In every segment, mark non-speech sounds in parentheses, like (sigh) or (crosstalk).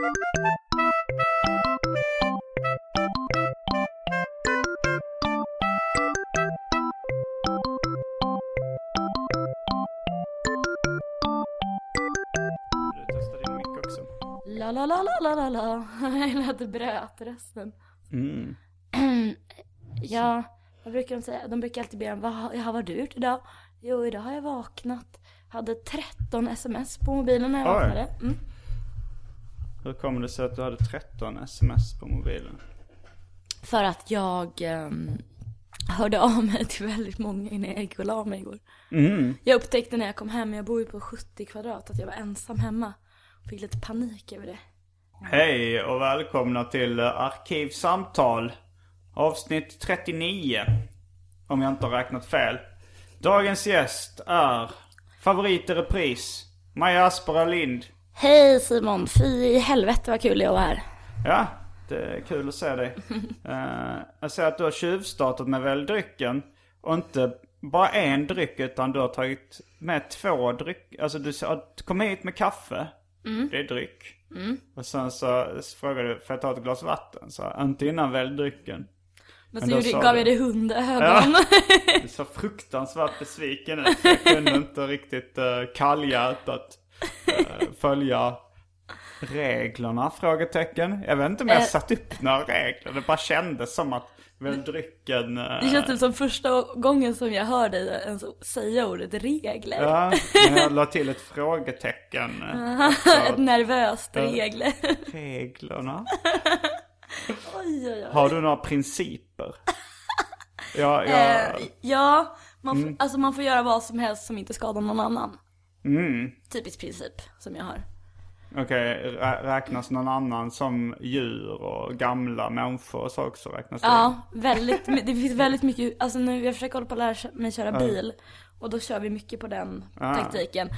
La la la la la la la. (laughs) Jag hade bröt rösten. Mm. (clears throat) Ja, vad brukar de säga? De brukar alltid be en, vad, ja, vad har du gjort idag? Jo, idag har jag vaknat. Hade 13 sms på mobilen när jag Oj. vaknade. Mm. Hur kommer det sig att du hade 13 sms på mobilen? För att jag ehm, hörde av mig till väldigt många innan jag gick och la mig igår. Mm. Jag upptäckte när jag kom hem, jag bor ju på 70 kvadrat, att jag var ensam hemma. Fick lite panik över det. Hej och välkomna till Arkivsamtal. Avsnitt 39. Om jag inte har räknat fel. Dagens gäst är favorit i repris. Maja Aspera Lind. Hej Simon, fy i helvete vad kul jag var här. Ja, det är kul att se dig. (laughs) Eh, jag ser att du har tjuvstartat med väl drycken. Och inte bara en dryck utan du har tagit med två dryck. Alltså du kom hit med kaffe. Det är dryck. Och sen så frågade du, får jag ta ett glas vatten? Så inte innan väl drycken. Men Men så gav jag dig hundögon. Ja. Du såg fruktansvärt besviken ut. Jag kunde inte riktigt uh, kallhjärtat följa reglerna? Frågetecken. Jag vet inte om jag Eh. satt upp några regler. Det bara kändes som att väl drycken... eh, Det känns typ som första gången som jag hör dig ens säga ordet regler. Ja, men jag la till ett frågetecken. eh. Ett nervöst regler. (laughs) Reglerna? oj, oj, oj. Har du några principer? Ja, jag... Eh, ja, man, Mm. alltså man får göra vad som helst som inte skadar någon annan. Mm. Typisk princip som jag har. Okej, rä- räknas någon annan som djur och gamla människor och så också? Räknas det? Ja, väldigt, my- det finns väldigt mycket, alltså nu, jag försöker hålla på att lära mig köra bil. Och då kör vi mycket på den Ah. taktiken.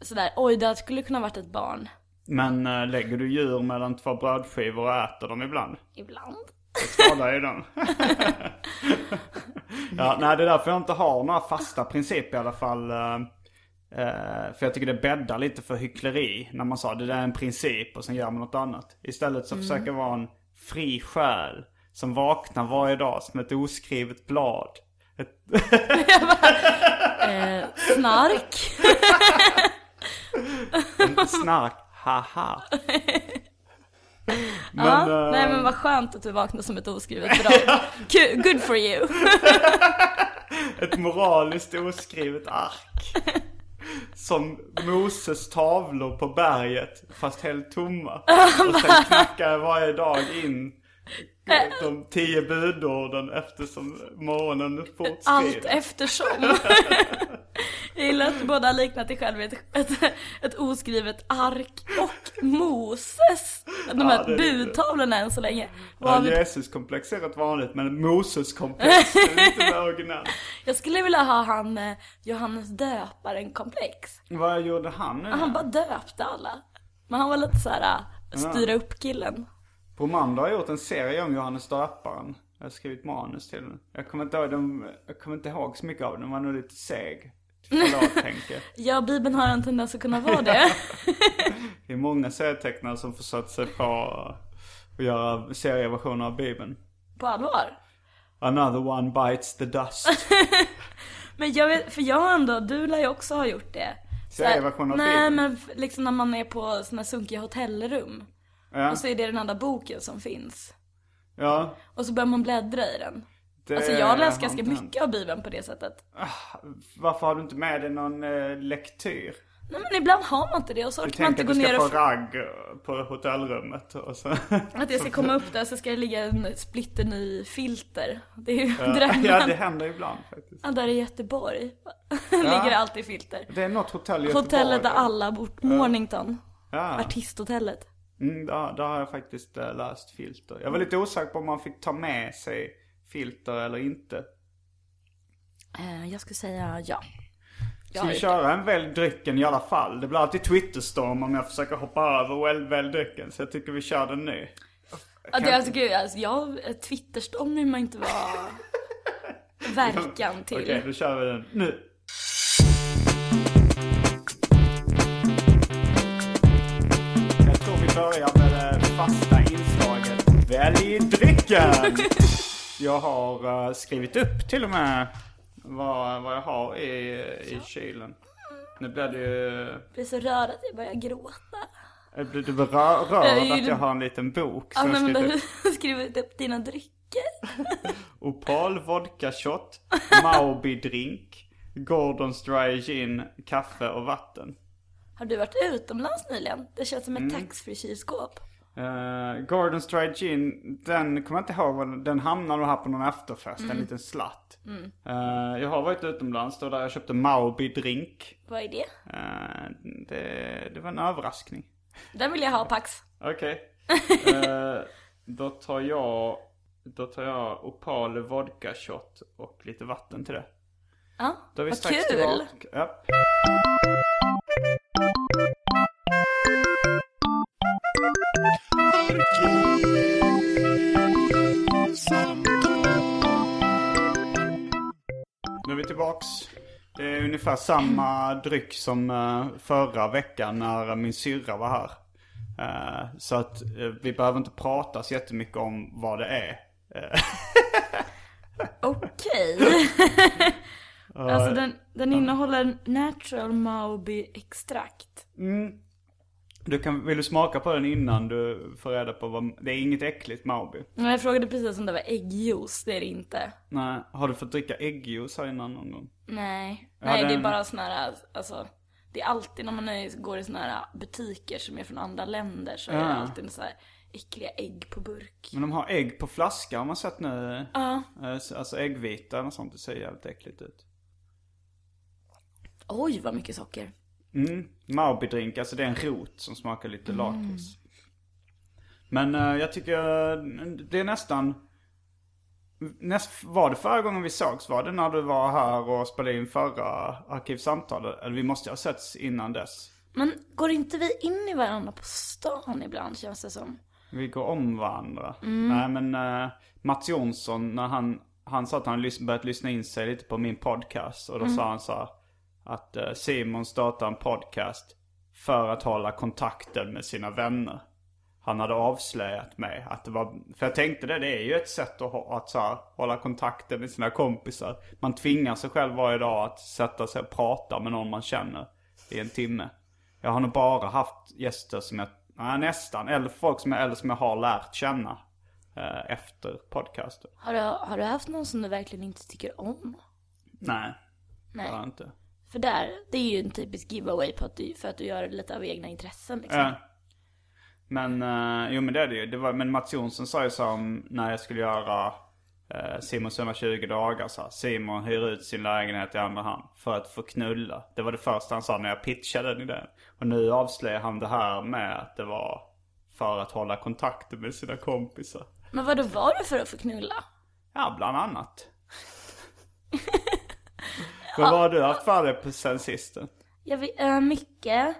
Sådär, oj det skulle kunna varit ett barn. Men äh, lägger du djur mellan två brödskivor och äter dem ibland? Ibland. Det skadar ju dem. (laughs) ja, nej det är därför jag inte har några fasta principer i alla fall. Eh, eh, för jag tycker det bäddar lite för hyckleri när man sa det där är en princip och sen gör man något annat. Istället så försöker jag vara en fri själ som vaknar varje dag som ett oskrivet blad. Ett, (laughs) Eh, snark. inte snark, haha. (laughs) Men, ja, eh, nej men vad skönt att du vaknar som ett oskrivet blad. Good for you. (laughs) Ett moraliskt oskrivet ark. Som Moses tavlor på berget, fast helt tomma. (laughs) Och sen knackar jag varje dag in de tio budorden eftersom morgonen Allt fortskrider. eftersom. (laughs) Jag gillar att du båda har liknat dig själv vid ett, ett, ett oskrivet ark och Moses. De Ja, här det budtavlorna än så länge. Ja, Jesus-komplex är rätt vanligt, men Moses-komplex är lite mer originellt. (laughs) Jag skulle vilja ha han eh, Johannes döparen-komplex. Vad gjorde han nu? Han bara döpte alla. Men han var lite såhär äh, styra upp killen. Bromander har gjort en serie om Johannes Döparen. Jag har skrivit manus till den. Jag kommer inte ihåg, den, jag kommer inte ihåg så mycket av den. Den var nog lite seg. Förlåt Henke. (laughs) Ja, Bibeln har en tendens att kunna vara det. (laughs) Det är många serietecknare som försökt sig på att göra serieversioner av Bibeln. På allvar. Another one bites the dust. (laughs) Men jag vet, för jag har ändå, du lär ju också ha gjort det. Serieversion av Nej Bibeln. men liksom när man är på här sunkiga hotellrum. Ja. Och så är det den enda boken som finns. Ja. Och så börjar man bläddra i den. Det Alltså jag har läst ganska mycket av Bibeln på det sättet. Varför har du inte med dig någon eh, lektyr? Nej men ibland har man inte det och så Du orkar man inte tänker gå att du ner ska och... få ragg eh, på hotellrummet och så... Att jag ska komma upp där så ska det ligga en splitterny filter. Det är ju Ja, drömmen. ja, det händer ibland faktiskt. Ja, där i Göteborg (laughs) ligger det alltid filter. Det är något hotell i Göteborg. Hotellet där alla bort, Mornington. Ja. Artisthotellet. Mm, där, där har jag faktiskt äh, läst filter. Jag var lite osäker på om man fick ta med sig filter eller inte. Eh, jag skulle säga ja. Ska vi köra en välj drycken i alla fall? Det blir alltid Twitterstorm om jag försöker hoppa över välj, välj drycken. Så jag tycker vi kör den nu. Ja, det, alltså, gud, alltså, jag, Twitterstorm vill man inte vara (laughs) verkan till. Okej, då kör vi den nu. Jag tror vi börjar med det fasta inslaget Välj drycken! (laughs) Jag har eh, skrivit upp till och med vad, vad jag har i, i kylen. Nu blir det ju... Jag blir så rörd att jag börjar gråta. Jag blir du rör, rörd Jag att jag har en liten bok Ja, som jag men skrivit du upp. (laughs) skrivit upp dina drycker. (laughs) Opal vodka shot, Mauby drink, Gordons dry gin, kaffe och vatten. Har du varit utomlands nyligen? Det känns som ett Mm. taxfree kylskåp. Uh, Gordons Dry Gin, den kommer jag inte ihåg, vad- den hamnar nog här på någon efterfest, Mm. en liten slatt. Eh, jag har varit utomlands då där jag köpte Mauby drink. Vad är det? Eh, det, det var en överraskning. Den vill jag ha Pax. Okej. (laughs) Eh, då tar jag, då tar jag Opal vodka shot och lite vatten till det. Ja, vi vad kul. tillbaka. Ja. Nu är vi tillbaks. Det är ungefär samma dryck som eh, förra veckan när min syrra var här. Eh, så att eh, vi behöver inte prata så jättemycket om vad det är. (laughs) Okej. (laughs) alltså den, den innehåller natural Mauby extrakt. Du kan, vill du smaka på den innan du får reda på vad... Det är inget äckligt Mauby. Men Jag frågade precis om det var äggjuice, det är det inte. Nej, har du fått dricka äggjuice här innan någon gång? Nej. Ja, Nej, det är den- bara såna här, alltså. Det är alltid när man är, går i såna här butiker som är från andra länder så är det Ja. alltid så här äckliga ägg på burk. Men de har ägg på flaska har man sett nu. Ja. Eh, så- Alltså äggvita och sånt, det ser jävligt äckligt ut. Oj, vad mycket socker. Mm, Mauby-drink, alltså det är en rot som smakar lite lakrits. Men eh, jag tycker eh, det är nästan... Näst, var det förra gången vi sågs? Var det när du var här och spelade in förra arkivsamtalet? Eller vi måste ha setts innan dess. Men går inte vi in i varandra på stan ibland känns det som? Vi går om varandra. Nej men uh, Mats Jonsson, när han, han sa att han lys- börjat lyssna in sig lite på min podcast. Och då sa han så här, att eh, Simon startar en podcast för att hålla kontakten med sina vänner. Han hade avslöjat mig att det var, för jag tänkte det, det är ju ett sätt att, att så här, hålla kontakten med sina kompisar. Man tvingar sig själv varje dag att sätta sig och prata med någon man känner i en timme. Jag har nog bara haft gäster som jag, nej, nästan, eller folk som jag, eller som jag har lärt känna eh, efter podcasten. Har du, har du haft någon som du verkligen inte tycker om? Nej, Nej. det har jag inte. För där, det är ju en typisk giveaway på att du, för att du gör det lite av egna intressen liksom. Ja. Men, eh, jo men det är det ju. Det var, men Mats Jonsson sa ju så om när jag skulle göra uh, Simons 120 dagar så här, Simon hyr ut sin lägenhet i andra hand för att få knulla. Det var det första han sa när jag pitchade den idén. Och nu avslöjar han det här med att det var för att hålla kontakten med sina kompisar. Men vad var det för att få knulla? Ja, bland annat. (laughs) (laughs) Men vad har du haft för dig sen sist? Jag vet, äh, mycket.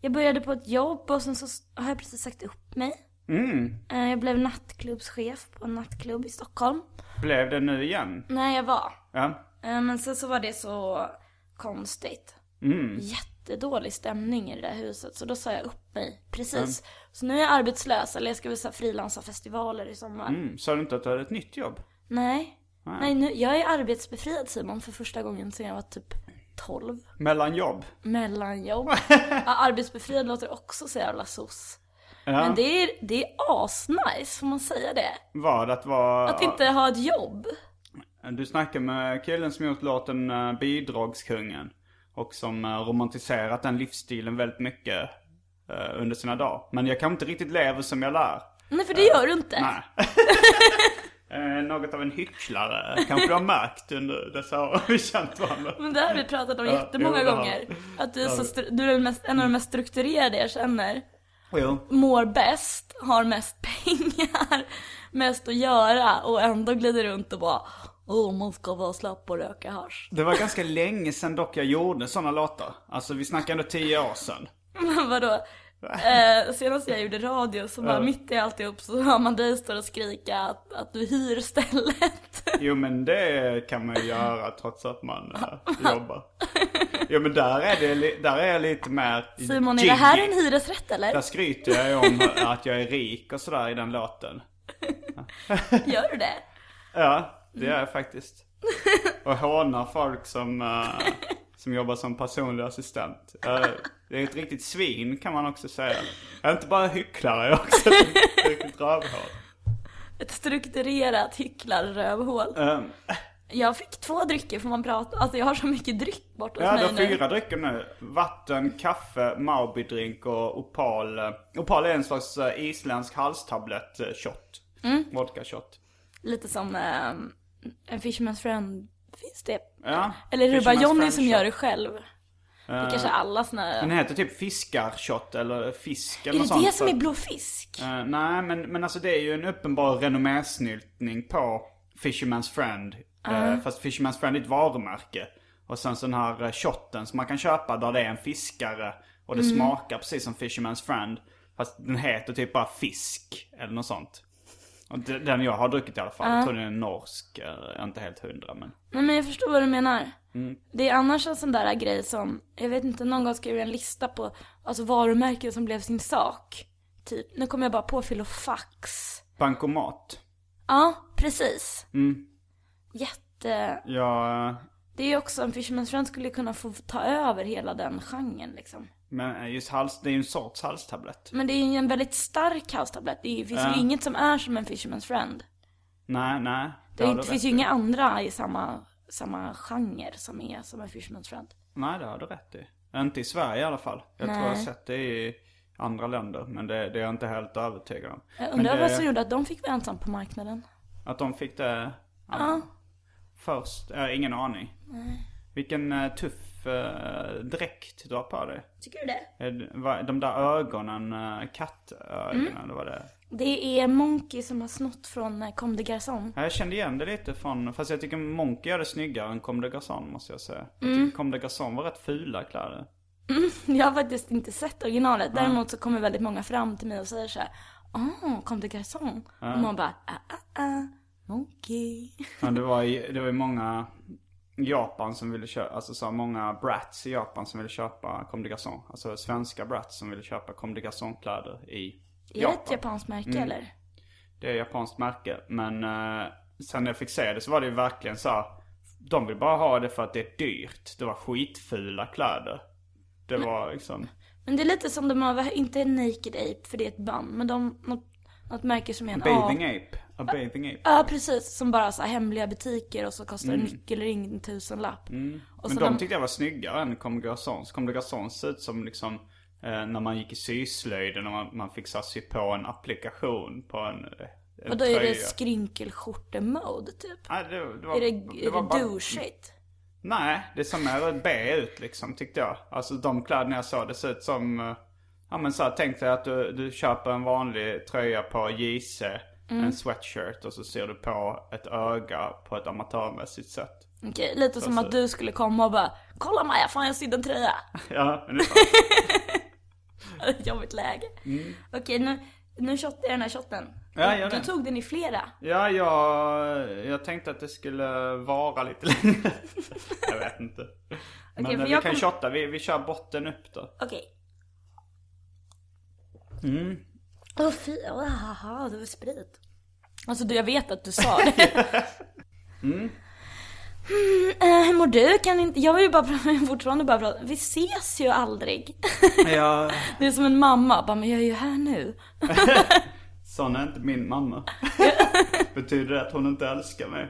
Jag började på ett jobb och sen så har jag precis sagt upp mig. Mm. Eh, Jag blev nattklubbschef på en nattklubb i Stockholm. Blev det nu igen? När jag var. Ja. Eh, Men sen så var det så konstigt. Mm. Jättedålig stämning i det där huset. Så då sa jag upp mig precis. Så nu är jag arbetslös, eller jag ska väl frilansa festivaler i sommar. Mm. Sa du inte att du hade ett nytt jobb? Nej. Nej, nu, jag är arbetsbefriad Simon för första gången sedan jag var typ 12. Mellan jobb. Mellanjobb. (laughs) ja, arbetsbefriad låter också så jävla sos. Men det är, det är asnice, får man säga det? Vad? Att vara... Att inte ha ett jobb. Du snackar med killen som gjort låten uh, Bidragskungen. Och som uh, romantiserat den livsstilen väldigt mycket uh, under sina dagar. Men jag kanske inte riktigt lever som jag lär. Nej, för det gör du inte. Nej. (laughs) (laughs) Eh, något av en hycklare kanske du har märkt under dessa år (laughs) vi känt varandra. Men det har vi pratat om Ja, jättemånga har gånger. Att du är, så du är mest, en av de mest strukturerade jag känner. Jo. Mår bäst, har mest (laughs) pengar, mest att göra och ändå glider runt och bara Åh, man ska vara slapp och röka hasch. Det var ganska länge sedan dock jag gjorde sådana låtar. Alltså vi snackar ändå tio år sedan. Men (laughs) vadå? Eh, senast jag gjorde radio så bara Ja. mitt i alltihop så hör man dig stå och skrika att, att du hyr stället. Jo men det kan man ju göra trots att man eh, (laughs) jobbar. Jo men där är, det, där är jag lite mer Simon, är det här jiggy. en hyresrätt eller? Där skryter jag ju om att jag är rik och sådär i den låten. (laughs) Gör du det? Ja, det är jag faktiskt. Och hånar folk som, eh, som jobbar som personlig assistent. Eh, det är ett riktigt svin kan man också säga. Jag är inte bara hycklare, jag är också ett riktigt rövhål. Ett strukturerat hycklarrövhål. Um, Jag fick två drycker får man prata Alltså jag har så mycket dryck bort hos Ja, du mig har nu. fyra drycker nu. Vatten, kaffe, Maubidrink och Opal. eh, Opal är en slags eh, isländsk halstablett-shot. Mm. Vodka-shot. Lite som ehm, en Fisherman's Friend. Finns det? Ja. Eller är det bara Johnny som gör det själv? Det är kanske alla såna... Den heter typ fiskarshot eller fisk eller Är det sånt. det som är blå fisk? Eh, nej, men, men alltså det är ju en uppenbar renommésnyltning på Fisherman's Friend. Uh. fast Fisherman's Friend är ett varumärke. Och sen så den här uh, shotten som man kan köpa där det är en fiskare. Och det Mm. smakar precis som Fisherman's Friend. Fast den heter typ bara fisk eller något sånt. Den jag har druckit i alla fall. Jag tror den är norsk. eh, Jag är inte helt hundra men. Nej men jag förstår vad du menar. Mm. Det är annars en sån där grej som, jag vet inte, någon gång skrev jag en lista på alltså varumärken som blev sin sak. Typ, nu kommer jag bara på Filofax. Bankomat. Ja, precis. Mm. Jätte... Ja, eh, Det är ju också, en Fisherman's Friend skulle kunna få ta över hela den genren liksom. Men eh, just hals, det är ju en sorts halstablett. Men det är ju en väldigt stark halstablett. Det finns Ja. ju inget som är som en Fisherman's Friend. Nej, nej. Det, det finns ju inga andra i samma, samma genre som är som en Fisherman's Friend. Nej, det har du rätt i. Inte i Sverige i alla fall. Jag tror jag har sett det i andra länder. Men det, det är jag inte helt övertygad om. Jag undrar det, vad som gjorde att de fick vara ensam på marknaden. Att de fick det Ja. först? Äh, ingen aning. Vilken uh, tuff uh, dräkt du har på dig. Tycker du det? Det- vad- De där ögonen, uh, kattögonen, Mm. det var det. Det är Monkey som har snott från eh, Comme des Garçons. Ja, Jag kände igen det lite från, fast jag tycker Monkey gör det snyggare än Comme des Garçons måste jag säga. Jag Mm. tycker Comme des Garçons var rätt fula kläder. (laughs) Jag har faktiskt inte sett originalet. Däremot så kommer väldigt många fram till mig och säger så här. Åh, Comme des Garçons. Och man bara, ah, ah, ah, Monkey. Ja, det var ju det var ju många Japan som ville köpa, alltså så många brats i Japan som ville köpa Comme des Garçons. Alltså svenska brats som ville köpa Comme des Garçons-kläder i Är det Japan. ett japanskt märke Mm. eller? Det är japanskt märke. Men eh, sen när jag fick se det så var det ju verkligen så här, De vill bara ha det för att det är dyrt. Det var skitfula kläder. Det var liksom... Men det är lite som de har, inte Naked Ape för det är ett band. Men de, något, något märke som är en Bathing A. ape. A bathing ape. Ja precis, som bara så här hemliga butiker och så kostar en nyckelring en tusenlapp. Och Mm. Men så de tyckte jag var snyggare än Comme des Garçons. Comme des Garçons ser ut som liksom eh, när man gick i syslöjden och man, man fick så här, sy på en applikation på en, en Och då är det tröja. skrinkelskjorte-mode typ. Nej, det, det var, Är det, är var det bara- douchigt? Nej, det är ett B ut liksom tyckte jag. Alltså de kläderna jag såg, det ser ut som... eh, Ja men så här, tänk dig att du, du köper en vanlig tröja på JC, Mm. en sweatshirt och så ser du på ett öga på ett amatörmässigt sätt. Okej, lite som Alltså- att du skulle komma och bara Kolla Maja, fan jag sydde en tröja. (laughs) Ja, ungefär. (laughs) Ett Jobbigt läge. Okej, nu, nu shottar jag den här shotten. Mm. Ja, gör du det. tog den i flera. Ja, jag, jag tänkte att det skulle vara lite längre. (laughs) jag vet inte. Men för eh, vi jag kan kom- shotta, vi, vi kör botten upp då. Okej. Mm. Åh fy, åh, haha, det var sprit. Alltså du, jag vet att du sa det. (laughs) Mm. Eh, hur mår du? Kan inte... Jag vill ju bara prata, (laughs) fortfarande bara prata. Vi ses ju aldrig. (laughs) Ja, Det är som en mamma, bara men jag är ju här nu. sån är inte min mamma. Betyder det att hon inte älskar mig?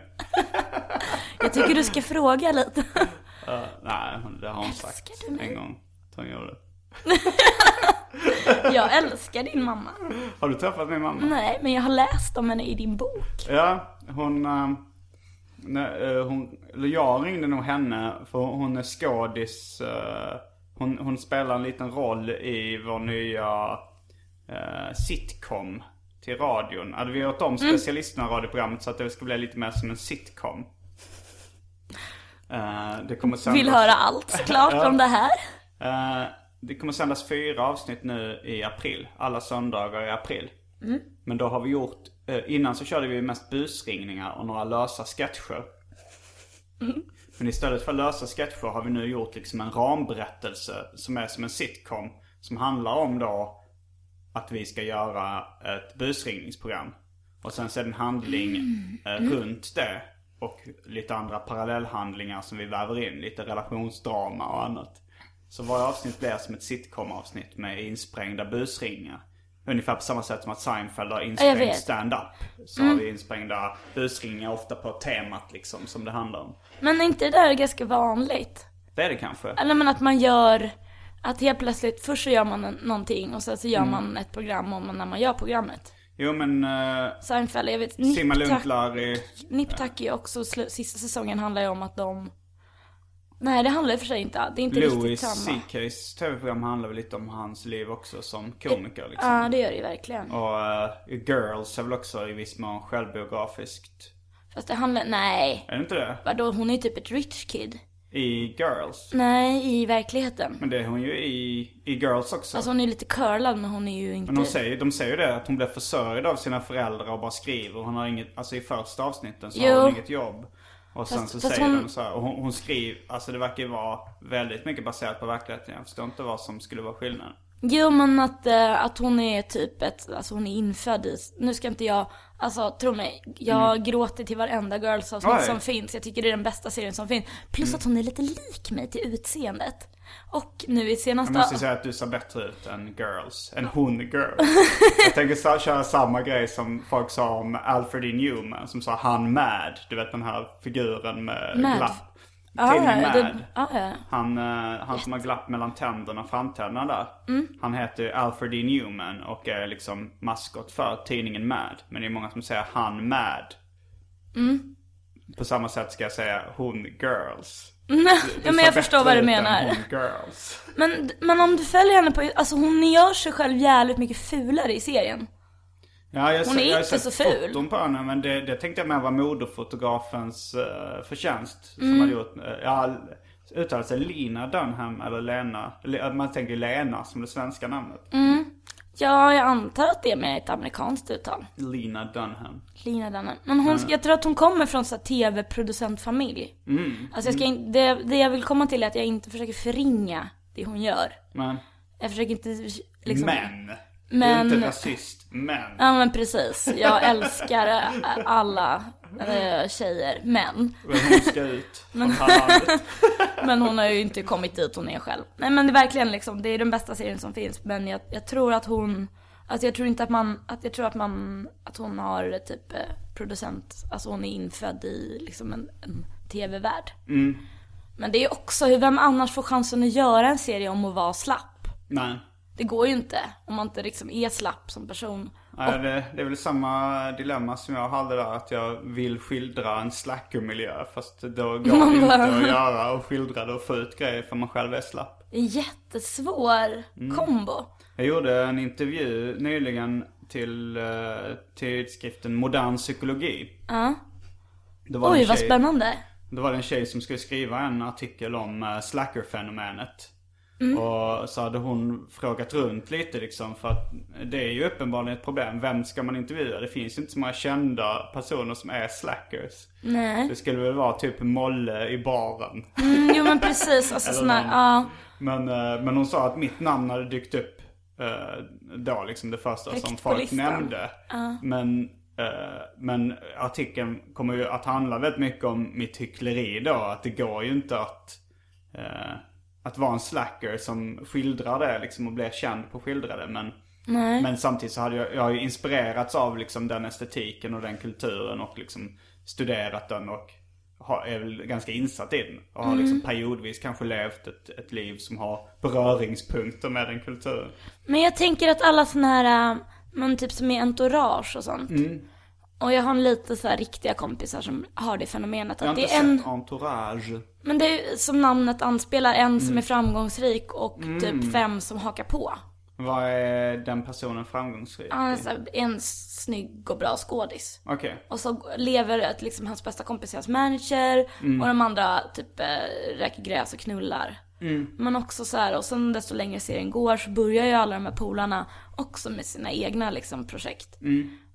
Jag tycker du ska fråga lite. Ja, nej, hon- det har hon sagt Älskar du mig? en gång. att Hon gjorde. (laughs) Jag älskar din mamma. Har du träffat min mamma? Nej, men jag har läst om henne i din bok. Ja, hon... äh, när, äh, hon eller jag ringde nog henne för hon är skådis. äh, hon, hon spelar en liten roll i vår nya sitcom till radion. Alltså, vi gjort om specialisterna radioprogrammet så att det ska bli lite mer som en sitcom. Äh, det kommer sändas, Vill höra allt såklart (laughs) om det här. Eh, det kommer sändas fyra avsnitt nu i april. Alla söndagar i april. Men då har vi gjort, eh, innan så körde vi mest busringningar och några lösa sketcher. Men istället för lösa sketcher har vi nu gjort liksom en ramberättelse som är som en sitcom. Som handlar om då att vi ska göra ett busringningsprogram. Och sen så är det en handling eh, runt det. Och lite andra parallellhandlingar som vi väver in. Lite relationsdrama och annat. Så varje avsnitt blir som ett sitcom-avsnitt med insprängda busringningar. Ungefär på samma sätt som att Seinfeld har insprängd stand-up. Så har vi insprängda busringningar ofta på temat liksom som det handlar om. Men är inte det där ganska vanligt? Det är det kanske. Eller men att man gör, att helt plötsligt, först så gör man en, någonting och sen så gör Mm. man ett program om när man gör programmet. Jo men uh, Seinfeld, jag vet, Simma Nip Tuck, Lundlarry. Nip Tuck är också, sista säsongen handlar ju om att de Nej det handlar för sig inte, det är inte Louis riktigt samma. CK's tv-program handlar väl lite om hans liv också som komiker liksom. Ja det gör det ju verkligen. Och eh, Girls är väl också i viss mån självbiografiskt. Fast det handlar, nej. Är det inte det? Vadå, hon är ju typ ett rich kid. I Girls. Nej, i verkligheten. Men det är hon ju i, i Girls också. Alltså hon är lite curlad men hon är ju inte... Men de säger, de säger ju det att hon blev försörjd av sina föräldrar och bara skriver. Hon har inget, alltså i första avsnitten så Jo. har hon inget jobb. Och sen Fast- så fast säger hon- de så här, och hon, hon skriver, alltså det verkar ju vara väldigt mycket baserat på verkligheten. Jag förstår inte vad som skulle vara skillnaden. Jo men att, eh, att hon är typ ett, alltså hon är infödd i, nu ska inte jag, alltså tro mig, jag gråter till varenda girls-avsnitt Mm. Oj. som finns. Jag tycker det är den bästa serien som finns. Plus Mm. att hon är lite lik mig till utseendet. Och nu i senaste... Jag måste säga att du ser bättre ut än Girls. Än hon Girls. (laughs) Jag tänker köra samma grej som folk sa om Alfred E. Newman. Som sa han Mad. Du vet den här figuren med Mad. glapp. Tidningen ja, Mad. det- ja, ja. Han, eh, han som har glapp mellan tänderna och framtänderna där. Mm. Han heter Alfred E. Newman och är liksom maskot för tidningen Mad. Men det är många som säger han Mad. Mm. På samma sätt ska jag säga hon Girls. Ja men jag förstår vad du menar. Men, men om du följer henne på, alltså hon gör sig själv jävligt mycket fulare i serien. Ja, jag, Hon är jag inte så ful. foton på henne men det, det tänkte jag mer var modefotografens uh, förtjänst. Mm. Som hade gjort, uh, ja, uttalar sig Lina Dunham eller Lena. Le- Man tänker Lena som det svenska namnet. Mm. Ja, jag antar att det är med ett amerikanskt uttal. Lina Dunham. Lina Dunham. Men hon, jag tror att hon kommer från så tv-producentfamilj. Mm. Alltså jag ska in, det, det jag vill komma till är att jag inte försöker förringa det hon gör. Men, Jag försöker inte liksom... men. Du är Men- inte rasist, men. Ja men precis. Jag älskar äh, alla äh, tjejer, men. Men hon ska ut från här landet. (laughs) Men hon har ju inte kommit dit hon är själv. Nej men det är verkligen liksom, det är den bästa serien som finns. Men jag, jag tror att hon, alltså jag tror inte att man, att jag tror att man, att hon har typ eh, producent, alltså hon är infödd i liksom en, en tv-värld. Men det är också, hur vem annars får chansen att göra en serie om att vara slapp? Nej. Det går ju inte om man inte liksom är slapp som person. Nej, det, det är väl samma dilemma som jag hade där. Att jag vill skildra en slackermiljö. Fast då går det inte att göra och skildra det och få ut grejer för man själv är slapp. Det en jättesvår Mm. kombo. Jag gjorde en intervju nyligen till uh, tidskriften Modern Psykologi. Ja. Det var Oj en vad tjej- spännande. Det var en tjej som skulle skriva en artikel om uh, slacker-fenomenet. Mm. Och så hade hon frågat runt lite liksom för att det är ju uppenbarligen ett problem. Vem ska man intervjua? Det finns ju inte så många kända personer som är slackers. Nej. Det skulle väl vara typ Molle i baren. Mm, jo men precis, alltså (laughs) någon- ja. Men, eh, men hon sa att mitt namn hade dykt upp eh, då liksom det första Högt som folk nämnde. Men eh, men artikeln kommer ju att handla väldigt mycket om mitt hyckleri då. Att det går ju inte att, att vara en slacker som skildrar det liksom och blir känd på att skildra det. Men, men samtidigt så hade jag, jag har ju inspirerats av liksom den estetiken och den kulturen och liksom studerat den och har, är väl ganska insatt i den. Och har liksom periodvis kanske levt ett, ett liv som har beröringspunkter med den kulturen. Men jag tänker att alla såna här, äh, men typ som i entourage och sånt. Och jag har lite så här riktiga kompisar som har det fenomenet att det är en, Entourage. men det är som namnet anspelar, en som är framgångsrik och typ fem som hakar på. Vad är den personen framgångsrik Han är i? så här, en snygg och bra skådis. Okej. Och så lever ett, liksom hans bästa kompis är hans manager och de andra typ äh, räker gräs och knullar. Men också så här, och sen desto längre serien går så börjar ju alla de här polarna också med sina egna liksom projekt.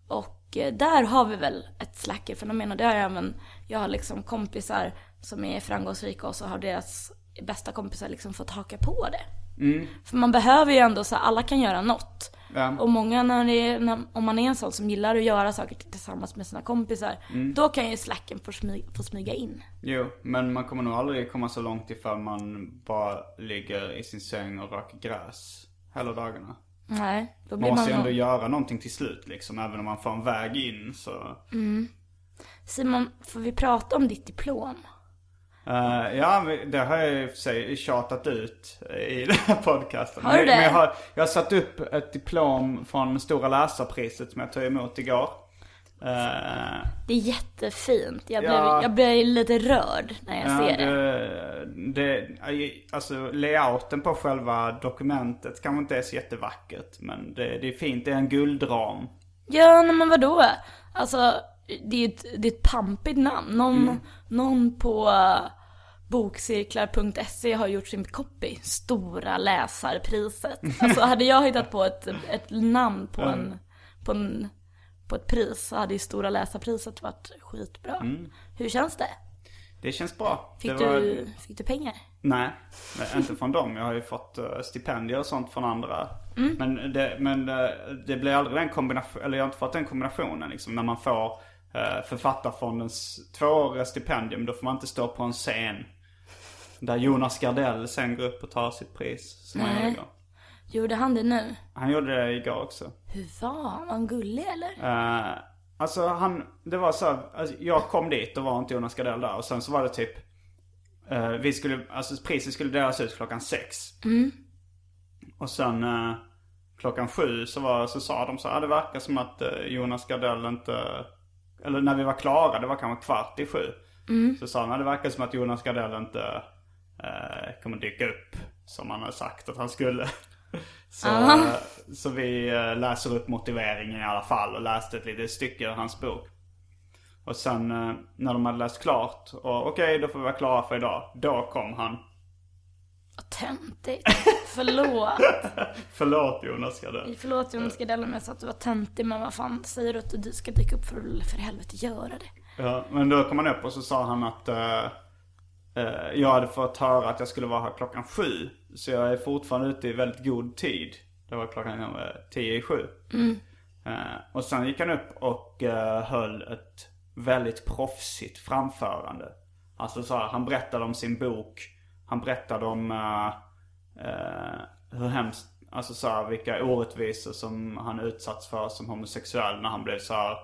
Och eh, där har vi väl ett slackerfenomen och det har jag även, jag har liksom kompisar som är framgångsrika och så har deras bästa kompisar liksom fått haka på det. För man behöver ju ändå så alla kan göra något. Ja. Och många när det är, när, om man är en sån som gillar att göra saker tillsammans med sina kompisar, då kan ju slacken få, smy, få smyga in. Jo, men man kommer nog aldrig komma så långt ifall man bara ligger i sin säng och röker gräs hela dagarna. Nej, då Man blir måste ju man... ändå göra någonting till slut liksom. Även om man får en väg in så. Simon, får vi prata om ditt diplom? Eh, ja, det har jag i och för sig tjatat ut i den här podcasten. Har du det? Men jag har, jag har satt upp ett diplom från Stora läsarpriset som jag tog emot igår. Eh, Det är jättefint. Jag blev, Ja. jag blev lite rörd när jag ja, ser det. det, det. Alltså layouten på själva dokumentet kanske inte är så jättevackert. Men det, det är fint, det är en guldram. Ja, men vadå? Alltså, det är ett, det är ett pampigt namn. Någon, någon på uh, bokcirklar.se har gjort sin copy. Stora läsarpriset. (laughs) Alltså hade jag hittat på ett, ett namn på en, på en, på ett pris så hade ju Stora läsarpriset varit skitbra. Hur känns det? Det känns bra. Fick, var- du, fick du pengar? Nej, inte från dem. Jag har ju fått eh, stipendier och sånt från andra. Men, det, men eh, det blir aldrig den kombinationen, eller jag har inte fått den kombinationen liksom. När man får uh, Författarfondens tvååriga stipendium, då får man inte stå på en scen. Där Jonas Gardell sen går upp och tar sitt pris. Som han Nej. gjorde igår. Gjorde han det nu? Han gjorde det igår också. Hur var han? Var han gullig eller? Uh, alltså han, det var så här, alltså, jag kom dit och var inte Jonas Gardell där. Och sen så var det typ, eh, vi skulle, alltså priset skulle delas ut klockan sex. Och sen eh, klockan sju så, var, så sa de så här, "Ah, det verkar som att eh, Jonas Gardell inte, eller när vi var klara, det var kanske kvart i sju. Så sa "Ah, det verkar som att Jonas Gardell inte eh, kommer dyka upp som han har sagt att han skulle. Så, eh, så vi eh, läser upp motiveringen i alla fall och läste ett litet stycke ur hans bok. Och sen eh, när de hade läst klart och okej då får vi vara klara för idag. Då kom han. Vad töntigt. Förlåt. (laughs) Förlåt Jonas Gardell. Förlåt Jonas Gardell om jag sa att du var töntig men vad fan säger du att du ska dyka upp för att för helvete göra det? Ja, men då kom han upp och så sa han att eh, eh, jag hade fått höra att jag skulle vara här klockan sju. Så jag är fortfarande ute i väldigt god tid. Det var klockan eh, tio i sju. Eh, och sen gick han upp och eh, höll ett väldigt proffsigt framförande. Alltså så här, han berättade om sin bok. Han berättade om eh, hur hemskt, alltså så här, vilka orättvisor som han utsatts för som homosexuell när han blev så här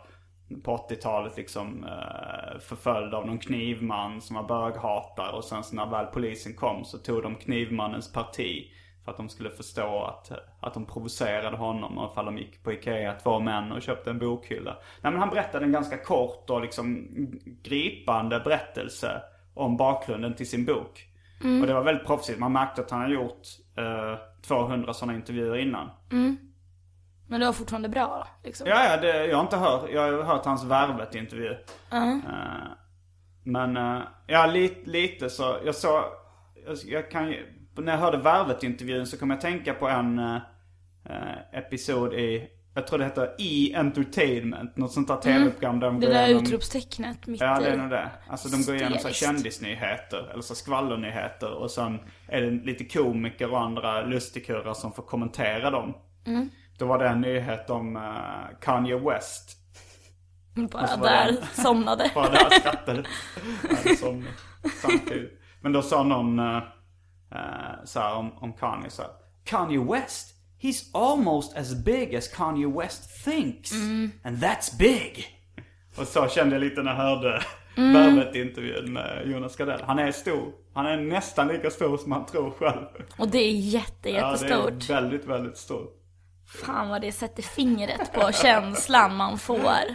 på 80-talet liksom eh, förföljd av någon knivman som var böghatare och sen så när väl polisen kom så tog de knivmannens parti för att de skulle förstå att, att de provocerade honom och ifall de gick på Ikea, två män och köpte en bokhylla. Nej men han berättade en ganska kort och liksom gripande berättelse om bakgrunden till sin bok. Och det var väldigt proffsigt. Man märkte att han hade gjort eh, 200 sådana intervjuer innan. Men det var fortfarande bra liksom. Ja, ja, det, jag har inte hört, jag har hört hans Värvet-intervju. Eh, men, uh, ja lite, lite så, jag såg, jag, jag kan när jag hörde Värvet-intervjun så kom jag tänka på en eh, episod i, jag tror det heter E-entertainment, något sånt där tv-program där de Det går där igenom- utropstecknet mitt Ja, det är i. nog det. Alltså de går igenom så kändisnyheter, eller så skvallernyheter. Och sen är det lite komiker och andra lustigkurrar som får kommentera dem. Då var det en nyhet om eh, Kanye West. (laughs) Bara där, det- somnade. (laughs) Bara där skrattade. (laughs) Somnat samtidigt. Men då sa någon uh, så här om, om Kanye så här, Kanye West, he's almost as big as Kanye West thinks. And that's big. Och så kände jag lite när jag hörde Värvet-intervjun med Jonas Gardell. Han är stor. Han är nästan lika stor som han tror själv. Och det är jätte, Ja, det jättestort. är väldigt, väldigt stort. Fan vad det sätter fingret på känslan man får.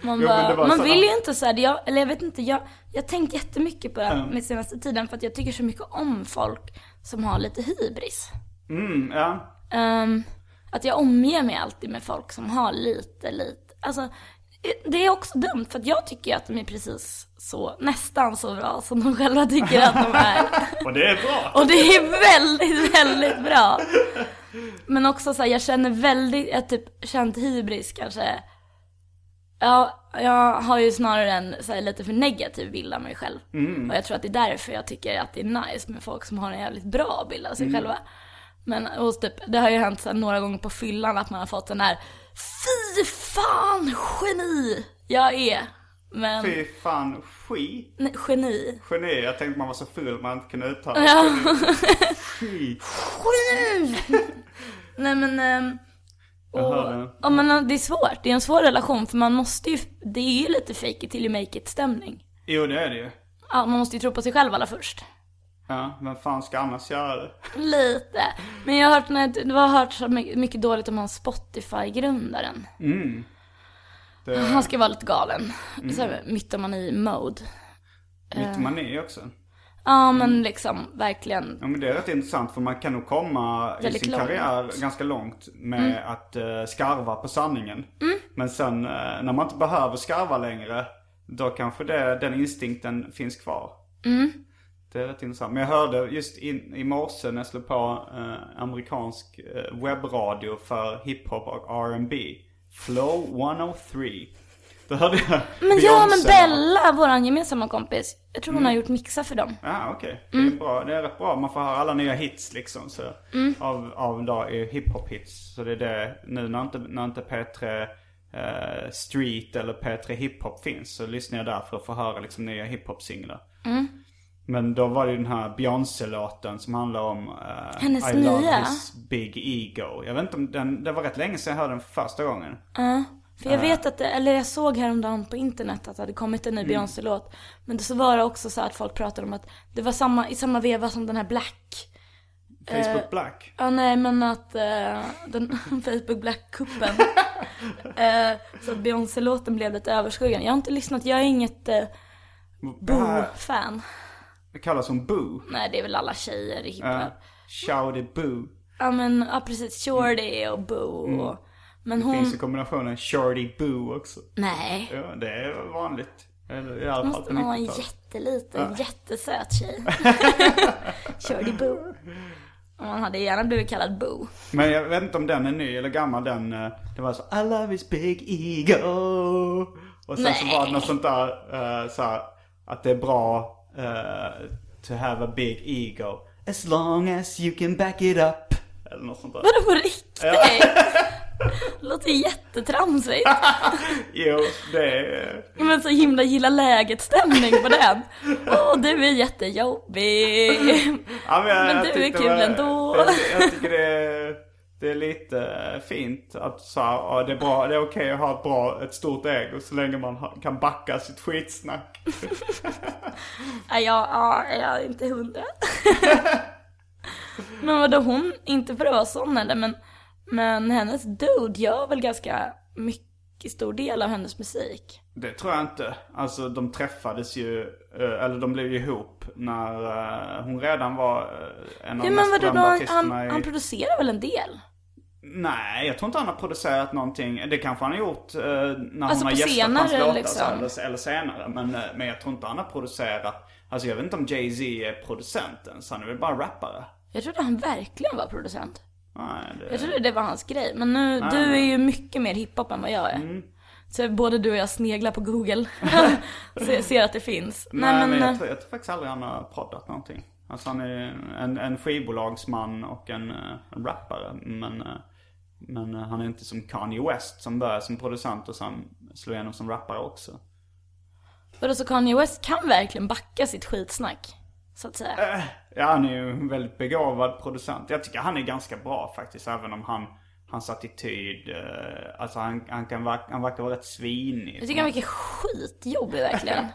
Man, Jo, bara, var man vill ju inte såhär, jag, eller jag vet inte, jag jag har tänkt jättemycket på det här med senaste tiden för att jag tycker så mycket om folk som har lite hybris. mm, ja. Ehm, att jag omger mig alltid med folk som har lite, lite, alltså det är också dumt för att jag tycker att de är precis så, nästan så bra som de själva tycker att de är. (laughs) Och det är bra. Och det är väldigt, väldigt bra. Men också så här, jag känner väldigt, jag har typ känt hybris kanske. Ja, jag har ju snarare en så här, lite för negativ bild av mig själv. Och jag tror att det är därför jag tycker att det är nice med folk som har en jävligt bra bild av sig själva. Men och typ, det har ju hänt så här, några gånger på fyllan att man har fått den här Fy fan geni jag är. Men, Fy fan, skit. nej, geni. Geni, jag tänkte man var så full man inte kunde uttala Ja. (laughs) Skit. Geni! Nej men, Jag och, ja, men det är svårt. Det är en svår relation för man måste ju, det är ju lite fake it till you make it stämning. Jo, det är det ju. Ja, man måste ju tro på sig själv allra först. Ja, vem fan ska annars göra det? Lite. Men jag har hört, du har hört så mycket dåligt om han Spotify-grundaren. Det Han ska vara lite galen. Så här, mytomani-mode. mytomani också. Ja men liksom verkligen. Ja, men det är rätt intressant för man kan nog komma i sin långt. karriär ganska långt med att uh, skarva på sanningen. Men sen uh, när man inte behöver skarva längre, då kanske det, den instinkten finns kvar. Det är rätt intressant. Men jag hörde just in, i morse när jag slog på eh, amerikansk eh, webbradio för hiphop och R&B Flow 103. Då hörde jag Men ja men Beyoncé. Bella, våran gemensamma kompis. Jag tror hon har gjort mixar för dem. Ja, okej. Det, är bra. det är rätt bra. Man får höra alla nya hits liksom. Så, Av, av då är hiphop-hits. Så det är det, nu när inte, när inte P3 eh, Street eller P3 Hiphop finns så lyssnar jag där för att få höra liksom nya hiphop-singlar. Men då var det ju den här Beyoncé-låten som handlar om eh, Hennes I love nya? his big ego. Jag vet inte om den, det var rätt länge sedan jag hörde den för första gången. För jag vet att, det, eller jag såg häromdagen på internet att det hade kommit en ny Beyoncé-låt. Men så var det också så att folk pratade om att det var samma, i samma veva som den här Black. Facebook Black. Ja nej men att uh, den (laughs) Facebook Black-kuppen. uh, (laughs) så att Beyoncé-låten blev lite överskuggande. Jag har inte lyssnat, jag är inget uh, kallas som Boo. Nej det är väl alla tjejer i hiphop. Uh, Shouty Boo. Ja men ja precis, Shorty och Boo och, Men Det hon, finns i kombinationen Shorty Boo också. nej. Ja, det är vanligt. Eller i alla fall Måste på man vara en 90-talet. jätteliten, jättesöt tjej. (laughs) Shorty Boo. Och man hade gärna blivit kallad Boo. Men jag vet inte om den är ny eller gammal. Den, eh, det var så I love his big ego. Och sen så Nej. var det något sånt där eh, så här, att det är bra eh, to have a big ego. As long as you can back it up. Eller något sånt där. Vadå på riktigt? (laughs) Låter jättetramsigt. (laughs) Jo, det är... Men så himla gilla läget-stämning på den. (laughs) Åh, du är jättejobbig. Ja, men, Men du är kul var- ändå. Jag, jag tycker det är, det är lite fint att så här, ja, det är bra, det är okej att ha ett bra, ett stort ego så länge man ha, kan backa sitt skitsnack. (laughs) Jag, ja, jag är inte hundra. (laughs) men vadå, hon, inte för att vara sån eller, men, men hennes dude gör väl ganska mycket stor del av hennes musik. Det tror jag inte. Alltså de träffades ju, eh, eller de blev ju ihop när eh, hon redan var eh, en av Ja de mest berömda artisterna han, i... han producerar väl en del? Nej, jag tror inte han har producerat någonting. Det kanske han har gjort eh, när Alltså hon har gästat hans senare, låtar liksom. så, eller, eller senare. Men, eh, men jag tror inte han har producerat. Alltså jag vet inte om Jay-Z är producenten. Så han är väl bara rappare. Jag trodde han verkligen var producent. Nej, det... Jag trodde det var hans grej. Men nu, du är ju mycket mer hiphop än vad jag är. Mm. Så både du och jag sneglar på google. (laughs) ser, ser att det finns. Nej, men, eh, jag, tror, jag tror faktiskt aldrig han har poddat någonting. Alltså han är en, en skivbolagsman och en, eh, en rappare. Men, eh, men eh, han är inte som Kanye West som började som producent och sen slå igenom som rappare också. Vadå så Kanye West kan verkligen backa sitt skitsnack? Så att säga. Ja, han är ju en väldigt begåvad producent. Jag tycker han är ganska bra faktiskt, även om han, hans attityd, eh, alltså han, han, kan, han verkar vara rätt svinig. Jag tycker han verkar skitjobbig verkligen. (laughs)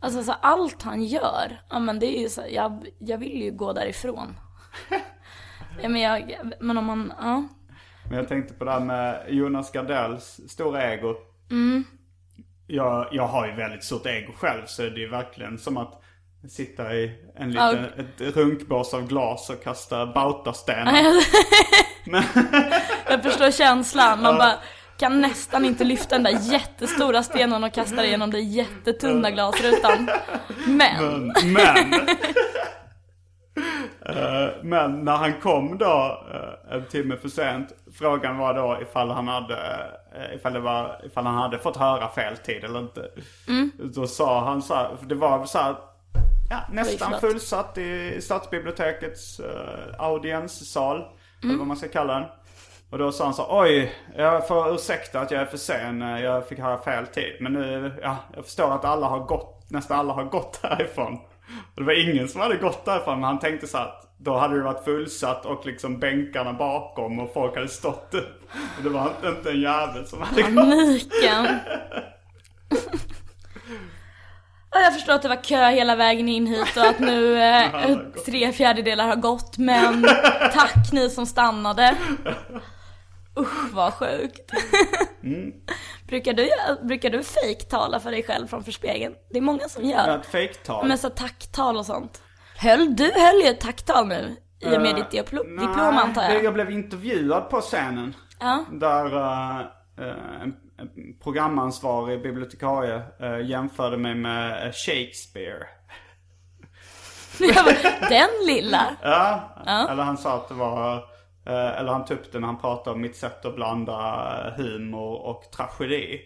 Alltså så allt han gör, ja men det är ju så, jag, jag vill ju gå därifrån. (laughs) Ja, men, jag, men om man, ja. Men jag tänkte på det här med Jonas Gardells stora ego. Mm. Jag, jag har ju väldigt stort ego själv så det är verkligen som att sitta i en liten, ett runkbås av glas och kasta bautastenar. (laughs) Jag förstår känslan. Man bara kan nästan inte lyfta den där jättestora stenen och kasta den genom den jättetunna glasrutan. (laughs) Men, Men! Eh, (laughs) Men när han kom då eh, en timme för sent. Frågan var då ifall han hade, eh, ifall det var, ifall han hade fått höra fel tid eller inte. Mm. Då sa han så här, för det var så här, ja, nästan fullsatt i stadsbibliotekets uh, audienssal. Mm. Eller vad man ska kalla den. Och då sa han så oj, jag får ursäkta att jag är för sen. eh, Jag fick höra fel tid. Men nu, ja, jag förstår att alla har gått, nästan alla har gått (laughs) härifrån. Det var ingen som hade gått därifrån. Men han tänkte så att då hade det varit fullsatt och liksom bänkarna bakom och folk hade stått upp. Och det var inte- en jävel som hade gått. paniken. (laughs) Ja, Jag förstår att det var kö hela vägen in hit och att nu (laughs) eh, tre fjärdedelar har gått. Men tack ni som stannade. (laughs) Usch vad sjukt. Brukar du, brukar du fejktala för dig själv framför spegeln? Det är många som gör. ett fejktal. Med så tacktal och sånt. Höll, du höll ju ett tacktal nu. I och med ditt diplo- diplom antar jag. jag blev intervjuad på scenen. Ja. Där eh, eh, en, en programansvarig bibliotekarie uh, jämförde mig med eh, Shakespeare. (laughs) Den lilla. Ja, eller han sa att det var, eh, eller han tog upp det när han pratade om mitt sätt att blanda eh, humor och tragedi.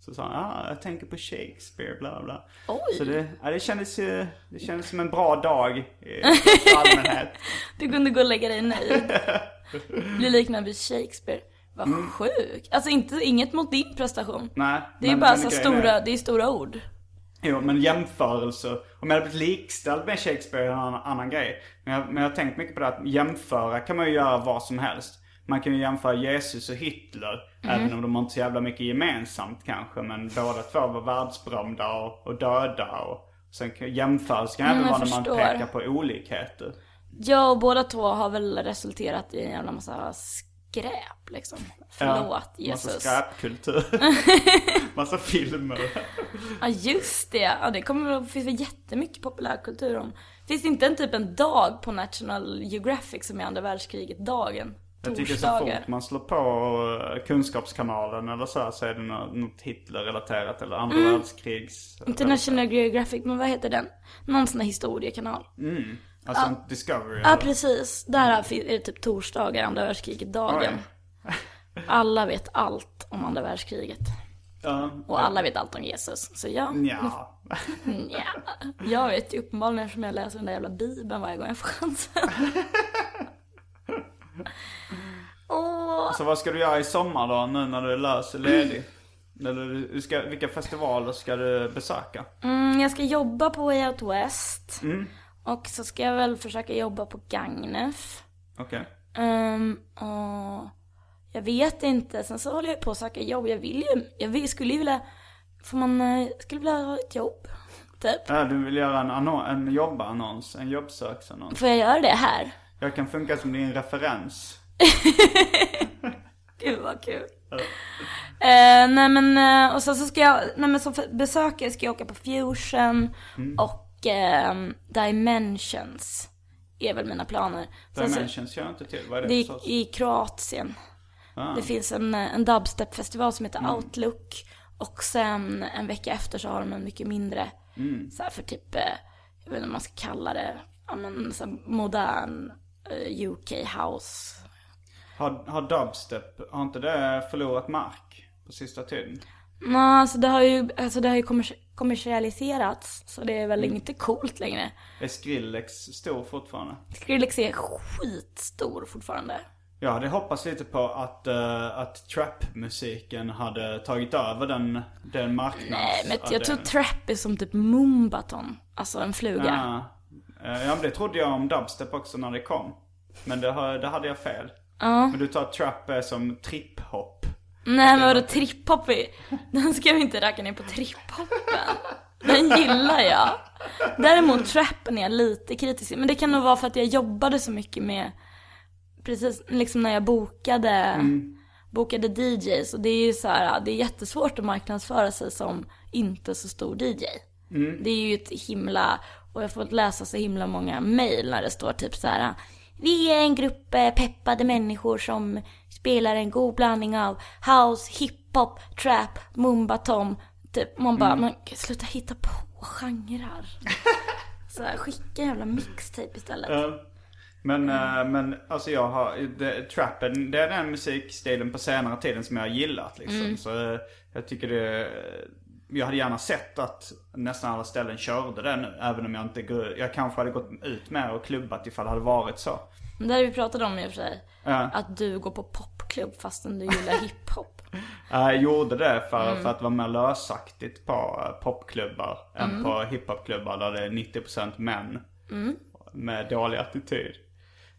Så sa han, ja jag tänker på Shakespeare, bla bla. Oj. Så det, ja, det kändes ju, det kändes som en bra dag i (laughs) allmänhet. Du kunde gå och lägga dig nöjd. (laughs) Bli liknad vid Shakespeare. Vad sjukt. Alltså inte, inget mot din prestation. Nej, Det är ju bara så stora, är- det är stora ord. Jo, men jämförelse. Om jag hade blivit likställd med Shakespeare är en annan, annan grej. Men jag, men jag har tänkt mycket på det att jämföra kan man ju göra vad som helst. Man kan ju jämföra Jesus och Hitler. Mm. Även om de har inte så jävla mycket gemensamt kanske. Men båda två var världsberömda och, och döda. Och, sen kan jämförelse kan även Mm, jag vara när man pekar på olikheter. Jag och båda två har väl resulterat i en jävla massa skräp liksom. Förlåt Massa Jesus. skräpkultur. (laughs) Massa filmer. Ja just det, ja, det kommer, finns väl jättemycket populärkultur om. Finns det inte en typ en dag på National Geographic som är andra världskriget-dagen? Jag tycker så fort man slår på eh, Kunskapskanalen eller så, här, så är det nå- något Hitler-relaterat eller andra Mm. världskrigs... International Geographic, men vad heter den? Någon sån här historiekanal. Alltså en Discovery. Ja eller? precis, där är det typ torsdagar, andra världskriget-dagen. Alla vet allt om andra världskriget. Ja. Och alla vet allt om Jesus. Så ja, Ja. ja. Jag vet ju uppenbarligen eftersom jag läser den där jävla bibeln varje gång jag får chansen. (laughs) Åh, Så vad ska du göra i sommar då nu när du är lös och ledig? Eller du ska, vilka festivaler ska du besöka? mm, jag ska jobba på Way Out West. Och så ska jag väl försöka jobba på Gagnef. Okej. Um, och jag vet inte, sen så håller jag på att söka jobb. Jag vill ju, jag vill, skulle ju vilja, får man, eh, skulle vilja ha ett jobb. (laughs) Typ. Ja, du vill göra en, annon- en jobbannons, en jobbsöksannons. Får jag göra det här? Jag kan funka som din referens. (laughs) Gud vad kul. Eh, nej men, eh, och sen så ska jag, nej men som besökare ska jag åka på Fusion och ehm, Dimensions. Är väl mina planer. Så- Dimensions jag inte till. Vad är det, det är i Kroatien. Ah. Det finns en, eh, en dubstep-festival som heter Outlook. Och sen en vecka efter så har de en mycket mindre, så här för typ, eh, jag vet inte vad man ska kalla det, ja men så modern eh, UK house. Har, har dubstep, har inte det förlorat mark på sista tiden? Nej, alltså det har ju, alltså det har ju kommers- kommersialiserats. Så det är väl inte coolt längre. Är Skrillex stor fortfarande? Skrillex är skitstor fortfarande. Jag hade hoppats lite på att, uh, att trap-musiken hade tagit över den, den marknads... Nej men jag tror trap är som typ mumbaton. Alltså en fluga. Ja. Uh, ja men det trodde jag om dubstep också när det kom. Men det, det hade jag fel. Ja. Men du tar trap är som trip-hop. Nej men vadå trip-hop är... Den ska vi inte racka ner på trip-hoppen. Den gillar jag. Däremot trappen är jag lite kritisk Men det kan nog vara för att jag jobbade så mycket med Precis liksom när jag bokade mm. Bokade DJs och det är ju så här, det är jättesvårt att marknadsföra sig som inte så stor DJ. Mm. Det är ju ett himla, och jag får läsa så himla många mail när det står typ så här. Vi är en grupp eh, peppade människor som spelar en god blandning av house, hiphop, trap, mumba-tom. Typ, man bara, mm. man sluta hitta på genrer. (laughs) så här, skicka en jävla mixtape istället. Uh. Men, mm. äh, men alltså jag har, det, trappen, det är den musikstilen på senare tiden som jag har gillat liksom. Mm. Så äh, jag tycker det, jag hade gärna sett att nästan alla ställen körde den. Även om jag inte, jag kanske hade gått ut med och klubbat ifall det hade varit så. Det har vi pratat om i och för sig. Ja. Att du går på popklubb fastän du gillar (laughs) hiphop. jag gjorde det för, mm. för att vara mer lösaktigt på popklubbar. Mm. Än på hiphopklubbar där det är 90% män. Mm. Med dålig attityd.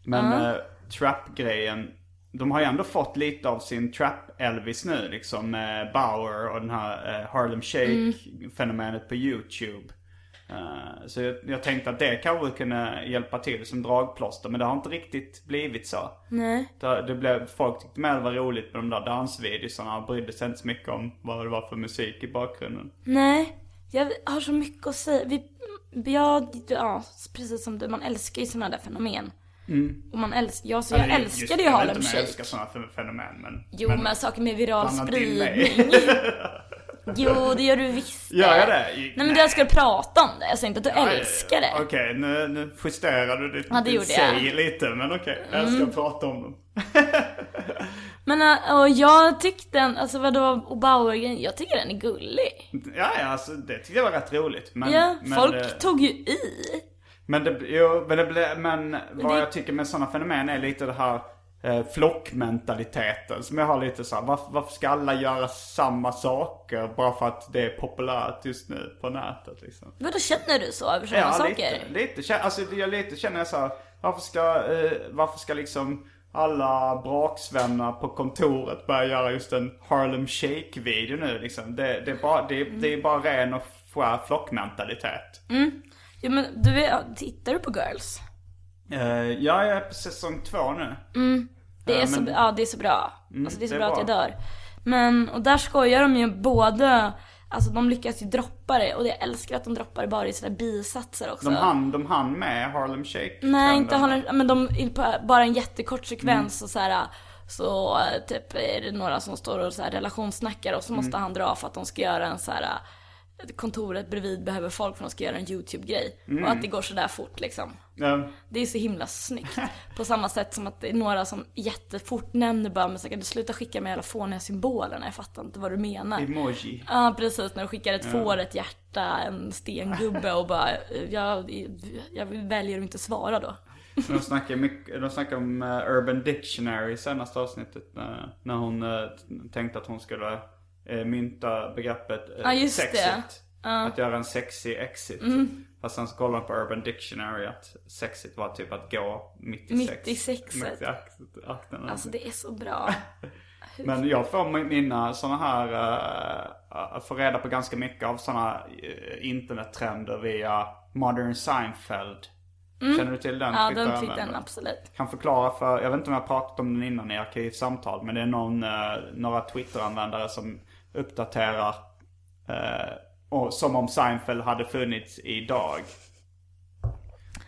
Men uh. äh, trap-grejen, de har ju ändå fått lite av sin trap-Elvis nu liksom. Med Bauer och den här äh, Harlem Shake-fenomenet på YouTube. Uh, så jag, jag, tänkte att det kanske kunde hjälpa till som dragplåster. Men det har inte riktigt blivit så. Nej. Det, det blev, folk tyckte mer det var roligt med de där dansvideosarna och brydde sig inte så mycket om vad det var för musik i bakgrunden. Nej. Jag har så mycket att säga. Vi, jag, ja, precis som du, man älskar ju sådana där fenomen. Mm. Och man älskar, ja, så jag alltså, älskade ju Harlem Shake. Jag älskar sådana fenomen men... Jo men, men saker med viral spridning. (laughs) jo det gör du visst. Gör jag det? Nej, men du älskar att prata om det. Jag säger inte att du ja, älskar det. Okej, okay, nu, nu justerar du ditt, ja, det säg jag. lite. Men okej, okay, jag älskar mm. prata om dem. (laughs) men äh, och jag tyckte, alltså vadå, och bauer jag tycker den är gullig. Ja, ja, alltså det tyckte jag var rätt roligt. Men, ja, men folk det... tog ju i. Men, det, jo, men, det men vad det... jag tycker med sådana fenomen är lite det här eh, flockmentaliteten. Som jag har lite så här, varför, varför ska alla göra samma saker bara för att det är populärt just nu på nätet liksom? Vadå känner du så över sådana ja, saker? Lite, lite, alltså jag lite känner jag så här, varför ska, eh, varför ska liksom alla braksvänner på kontoret börja göra just en Harlem Shake-video nu liksom. Det, det, är bara, det, det är bara ren och skär flockmentalitet. Mm. Ja men du vet, tittar du på Girls? Uh, ja, jag är på säsong två nu. Mm. Det är, uh, så, ja, det är så bra. Mm, alltså det är så det är bra, bra, att jag dör. Men, och där skojar de ju både, alltså de lyckas ju droppa det. Och jag älskar att de droppar det bara i sådana bisatser också. De hann, de hann med Harlem Shake? Nej, inte Harlem, men de, bara en jättekort sekvens mm. och så här. Så typ är det några som står och så här relationssnackar och så måste mm. han dra för att de ska göra en så här kontoret bredvid behöver folk för att de ska göra en YouTube-grej. Mm. Och att det går sådär fort liksom. Ja. Det är så himla snyggt. (laughs) På samma sätt som att det är några som jättefort nämner bara, men så kan du sluta skicka med alla fåniga symbolerna, jag fattar inte vad du menar. Emoji. Ja precis, när du skickar ett ja. får, ett hjärta, en stengubbe och bara, jag, jag väljer att inte svara då. De snackar, mycket, de snackar om uh, Urban Dictionary i senaste avsnittet. Uh, när hon uh, tänkte att hon skulle eh, mynta begreppet eh, ja, just sexigt. Det. Uh. Att göra en sexy exit. Mm. Fast sen så kollar man på Urban Dictionary att sexigt var typ att gå mitt i mitt sex. I sexet. Mitt i akten. Alltså det är så bra. (laughs) Men jag får mina sådana här, uh, får reda på ganska mycket av sådana uh, internettrender via Modern Seinfeld. Mm. Känner du till den? Ja, den twittern, absolut. Kan förklara för, jag vet inte om jag har pratat om den innan i arkivsamtal, men det är någon, uh, några Twitter-användare som uppdaterar eh, och, som om Seinfeld hade funnits idag.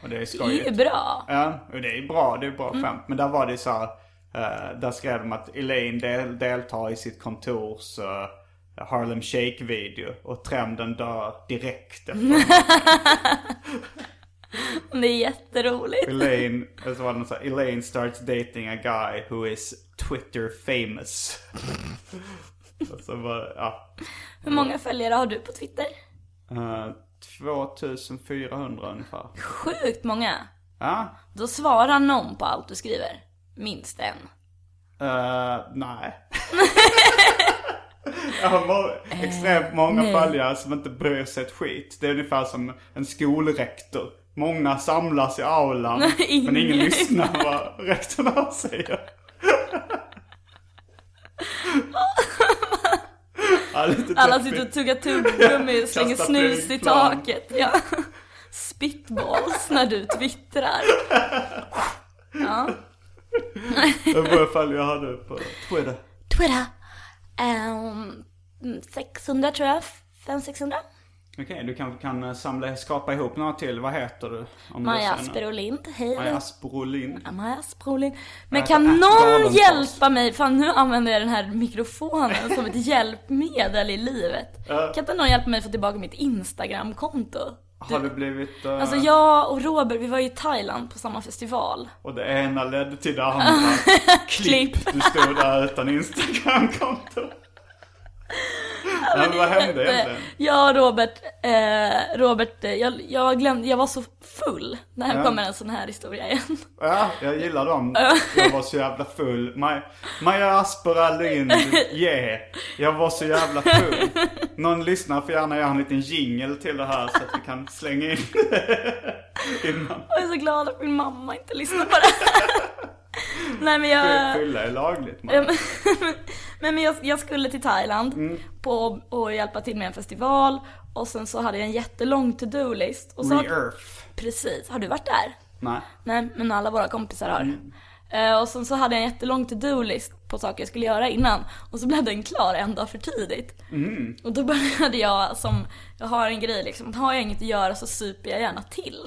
Och det är skojigt. Det är bra. Ja, och det är bra. Det är bra mm. skämt. Men där var det så här, eh, där skrev de att Elaine del, deltar i sitt kontors uh, Harlem Shake-video och trenden dör direkt efter (laughs) Det är jätteroligt. Elaine, så var det så här, Elaine starts dating a guy who is Twitter famous. Alltså bara, ja. Hur många följare har du på Twitter? Uh, eh, 2400 ungefär. Sjukt många. Ja. Då svarar någon på allt du skriver. Minst en. Eh, nej. (laughs) Jag har extremt många nej. följare som inte bryr sig ett skit. Det är ungefär som en skolrektor. Många samlas i aulan, men ingen ingen. lyssnar vad rektorn säger. ja, lite Alla sitter och tuggar tuggummi och (laughs) slänger snus i taket. Ja. Spitballs när du twittrar. (laughs) Ja. Hur många följare har du på Twitter? Twitter. Um, 600 tror jag. 500-600. Okej, du kanske kan eh, samla, skapa ihop några till. Vad heter du? Om Maja du. Asperolind. Hej. Maja Asperolin. Maja Asperolind. Men kan någon hjälpa mig? Fan nu använder jag den här mikrofonen som ett hjälpmedel i livet. Kan inte någon hjälpa mig få tillbaka mitt Instagramkonto? Har du blivit... eh, Alltså jag och Robert, vi var ju i Thailand på samma festival. Och det ena ledde till det andra. (laughs) Klipp. Du stod där utan Instagramkonto. Nej, men vad hände egentligen? Jag och Robert, eh, Robert, jag, jag glömde, jag var så full. När Ja. kommer en sån här historia igen. Ja, jag gillar dem. Jag var så jävla full. Maj, Maja Aspera Lind, yeah. Jag var så jävla full. Någon lyssnar får gärna göra en liten jingle till det här så att vi kan slänga in (laughs) innan. Jag är så glad att min mamma inte lyssnar på det. Nej men jag... Fylla är lagligt. Man. (laughs) men- Men, jag, jag skulle till Thailand Mm. på och hjälpa till med en festival och sen så hade jag en jättelång to-do-list. Och så har- Re-earth. Precis, har du varit där? Nej. Nej, men alla våra kompisar har. Mm. Eh, och sen så hade jag en jättelång to-do-list på saker jag skulle göra innan. Och så blev den klar en dag för tidigt. Mm. Och då började jag som, jag har en grej liksom, har jag inget att göra så super jag gärna till.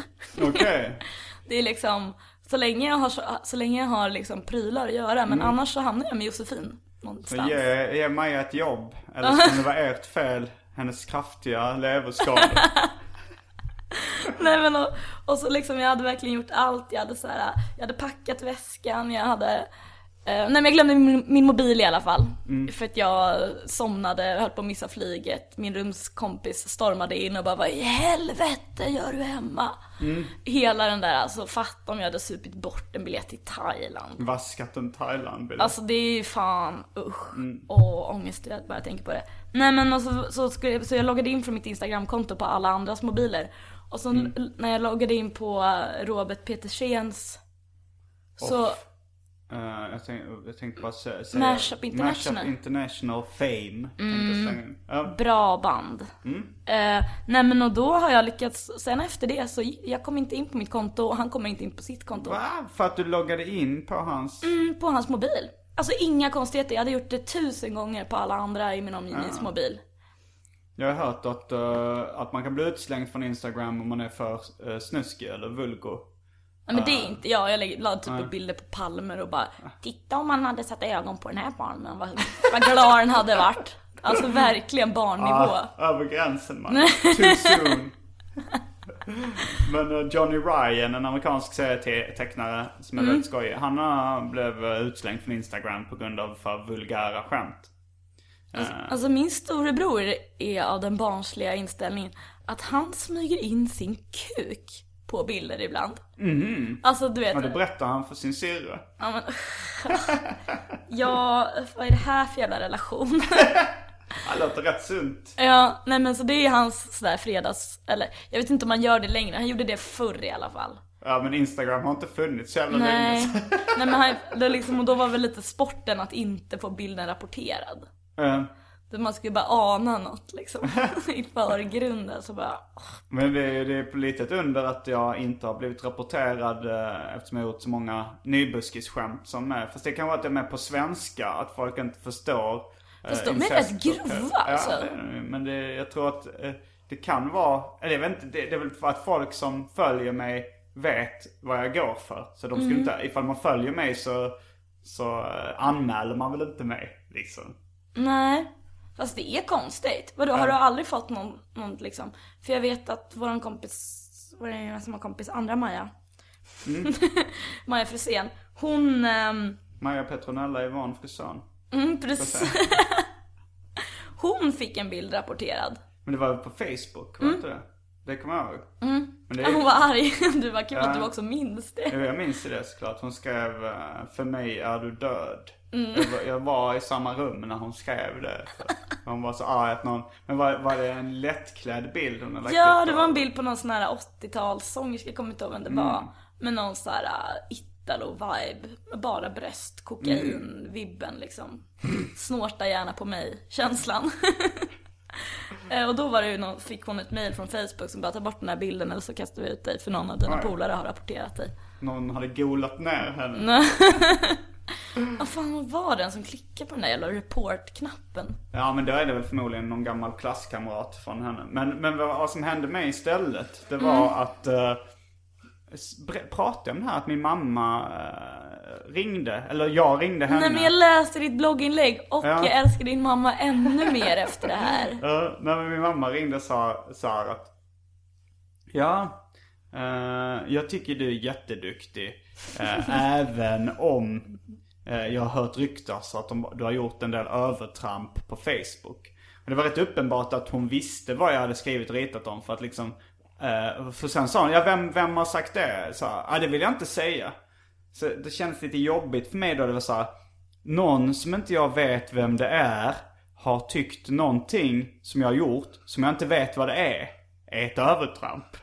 Okej. (laughs) Det är liksom, så länge jag har, så, länge jag har liksom prylar att göra, men annars så hamnar jag med Josefin Mm. Så någonstans. ge, ge Maja ett jobb. Eller så kan det vara ert fel. Hennes kraftiga leverskador. (laughs) Nej men och, och så liksom jag hade verkligen gjort allt. Jag hade så här, jag hade packat väskan, jag hade nej men jag glömde min, min mobil i alla fall. För att jag somnade, höll på att missa flyget. Min rumskompis stormade in och bara vad i helvete gör du hemma? Hela den där, alltså fatta om jag hade supit bort en biljett till Thailand. Vaskat en thailand -bild. Alltså det är ju fan usch. Och ångest jag bara tänker på det. Nej men och så, så, skulle jag, så jag loggade in från mitt instagramkonto på alla andras mobiler. Och så l- när jag loggade in på eh, Robert Petersens så, Eh, jag, tänkte, jag tänkte bara sä- säga... Mashup International. Mashup International Fame. in. Ja. bra band. Eh, nej men och då har jag lyckats, sen efter det så jag kom inte in på mitt konto och han kommer inte in på sitt konto. Va? För att du loggade in på hans... Mm, på hans mobil. Alltså inga konstigheter, jag hade gjort det tusen gånger på alla andra i min omgivnings mobil. Jag har hört att, eh, att man kan bli utslängd från Instagram om man är för uh, snuskig eller vulgo. Nej men det är inte jag, jag lägger- la typ upp bilder på palmer och bara Titta om man hade satt ögon på den här palmen, vad, vad glad den hade varit. Alltså verkligen barnnivå. Ah, över gränsen man. Too soon. Men eh, Johnny Ryan, en amerikansk serietecknare som är Mm. väldigt skojig. Han uh, blev eh, utslängd från Instagram på grund av för vulgära skämt. Alltså min storebror är av den barnsliga inställningen att han smyger in sin kuk på bilder ibland. Alltså du vet. Och det berättar han för sin syrra. Ja, men, (laughs) ja, vad är det här för jävla relation? (laughs) Det låter rätt sunt. ja, nej men så det är hans sådär fredags, eller jag vet inte om han gör det längre, han gjorde det förr i alla fall. Ja men Instagram har inte funnits så jävla länge. Nej, så- nej men han, (laughs) det liksom, och då var väl lite sporten att inte få bilden rapporterad. Eh, Så man skulle bara ana något liksom (laughs) i förgrunden så bara, Men det är, det är på lite ett under att jag inte har blivit rapporterad eh, eftersom jag har gjort så många nybuskisskämt som är. Fast det kan vara att det är med på svenska, att folk inte förstår. eh, Fast de är rätt grova, alltså. Ja, det men det, jag tror att eh, det kan vara, eller jag vet inte, det, det är väl för att folk som följer mig vet vad jag går för. Så de skulle Mm. inte, ifall man följer mig så, så eh, anmäler man väl inte mig liksom. nej. Fast det är konstigt. Vadå, har du aldrig fått någon, någon liksom? För jag vet att våran kompis, vår gemensamma kompis, andra Maja. (laughs) Maja Frisén, hon, ehm, Maja Petronella är van frisön. mm, precis. (laughs) hon fick en bild rapporterad. Men det var på Facebook, var inte det? Det kommer jag ihåg. Men det Ja, Hon var arg. (laughs) Du var kul Ja. att du också minns det. Jo, jag minns det såklart. Hon skrev eh, För mig är du död. Mm. Jag, var, jag var i samma rum när hon skrev det. Hon var så arg att någon, men var, var det en lättklädd bild hon hade Ja, det var en bild på någon sån här 80-talssångerska, jag kommer inte ihåg vem det var. Med någon sån här uh, Italo-vibe. Bara bröst, kokain-vibben liksom. Snorta gärna på mig, känslan. (laughs) Eh, och då var det ju någon, fick hon ett mail från Facebook som bara ta bort den här bilden eller så kastar vi ut dig för någon av dina polare har rapporterat dig. Någon hade golat ner henne. (laughs) Nej. Vad fan var den som klickade på den där jävla report-knappen? Ja men då är det väl förmodligen någon gammal klasskamrat från henne. Men, men vad, vad som hände mig istället, det var Mm. att... Uh, pratade jag om det här att min mamma eh, ringde? Eller jag ringde henne. Nej men jag läste ditt blogginlägg och Ja. jag älskar din mamma ännu mer efter det här. (laughs) Ja, nej, men min mamma ringde och sa här att Ja, eh, jag tycker du är jätteduktig. eh, (laughs) även om eh, Eh, jag har hört ryktas att de, du har gjort en del övertramp på Facebook. Men det var rätt uppenbart att hon visste vad jag hade skrivit och ritat om för att liksom eh, För sen sa hon, ja vem, vem har sagt det? Så, ja det vill jag inte säga. Så det kändes lite jobbigt för mig då. Det var så här, någon som inte jag vet vem det är har tyckt någonting som jag har gjort som jag inte vet vad det är. Är ett övertramp.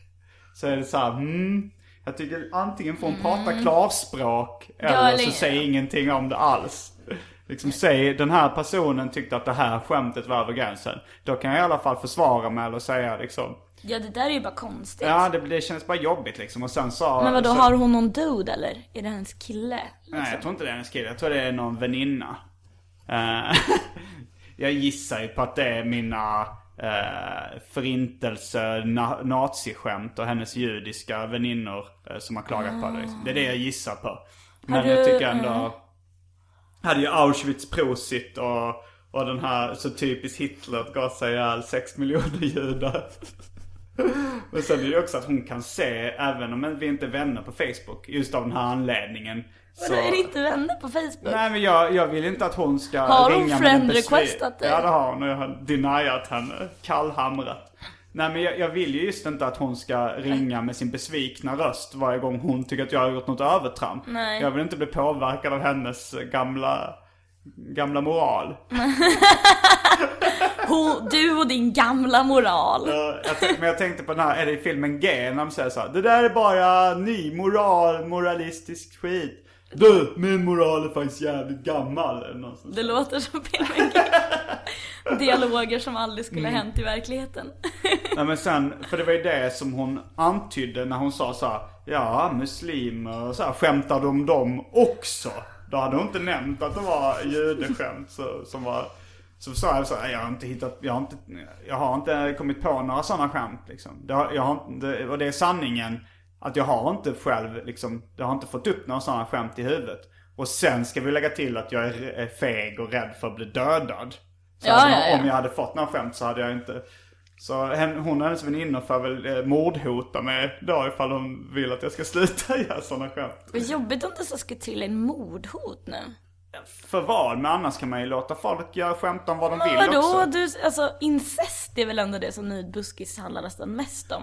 (laughs) Så är det så här, hmm. Jag tycker antingen får hon prata klarspråk eller så säg ingenting om det alls. Liksom säg, den här personen tyckte att det här skämtet var över gränsen. Då kan jag i alla fall försvara mig eller säga liksom. Ja det där är ju bara konstigt. Ja det, det känns bara jobbigt liksom. Och sen sa... Men vadå, så, har hon någon dude eller? Är det hennes kille? Nej jag tror inte det är hennes kille. Jag tror det är någon väninna. Eh, (laughs) jag gissar ju på att det är mina uh, förintelse na- naziskämt och hennes judiska väninnor eh, som har klagat på det. liksom. Det är det jag gissar på. Men du, jag tycker ändå... Hade ju Auschwitz Prosit och, och den här så typiskt Hitler att gav sig ihjäl 6 miljoner judar. (laughs) Men sen är det ju också att hon kan se, även om vi inte är vänner på Facebook, just av den här anledningen. Så... Är det inte vänner på Facebook? Nej men jag, jag vill inte att hon ska Har hon ringa friend med en besvi- requestat dig? Ja det har hon och jag har deniat henne, kallhamrat. Nej men jag, jag vill ju just inte att hon ska ringa med sin besvikna röst varje gång hon tycker att jag har gjort något övertramp. Nej. Jag vill inte bli påverkad av hennes gamla, gamla moral. (laughs) Hon, du och din gamla moral. Ja, jag men jag tänkte på den här, är det i filmen G när de säger så här, Det där är bara ny moral, moralistisk skit. Du, min moral är faktiskt jävligt gammal. Eller något sånt. Det låter som filmen Dialoger som aldrig skulle Mm. hänt i verkligheten. Nej men sen, för det var ju det som hon antydde när hon sa så här, Ja, muslimer och så här, skämtar de dem också? Då hade hon inte nämnt att det var judeskämt så, som var Så sa jag så här, jag har inte hittat, jag har inte, jag har inte kommit på några sådana skämt liksom. Det jag har, det, och det är sanningen att jag har inte själv liksom, jag har inte fått upp några sådana skämt i huvudet. Och sen ska vi lägga till att jag är, feg och rädd för att bli dödad. Så Ja, hade, ja, ja. om jag hade fått några skämt så hade jag inte Så hon och hennes väninnor får väl eh, mordhota mig då ifall hon vill att jag ska (laughs) sluta göra sådana skämt. Vad jobbigt om det så skulle till en mordhot nu. För vad? Men annars kan man ju låta folk göra skämt om vad de Men vill vadå? också. Du, alltså incest är väl ändå det som Ny Buskis handlar nästan mest om?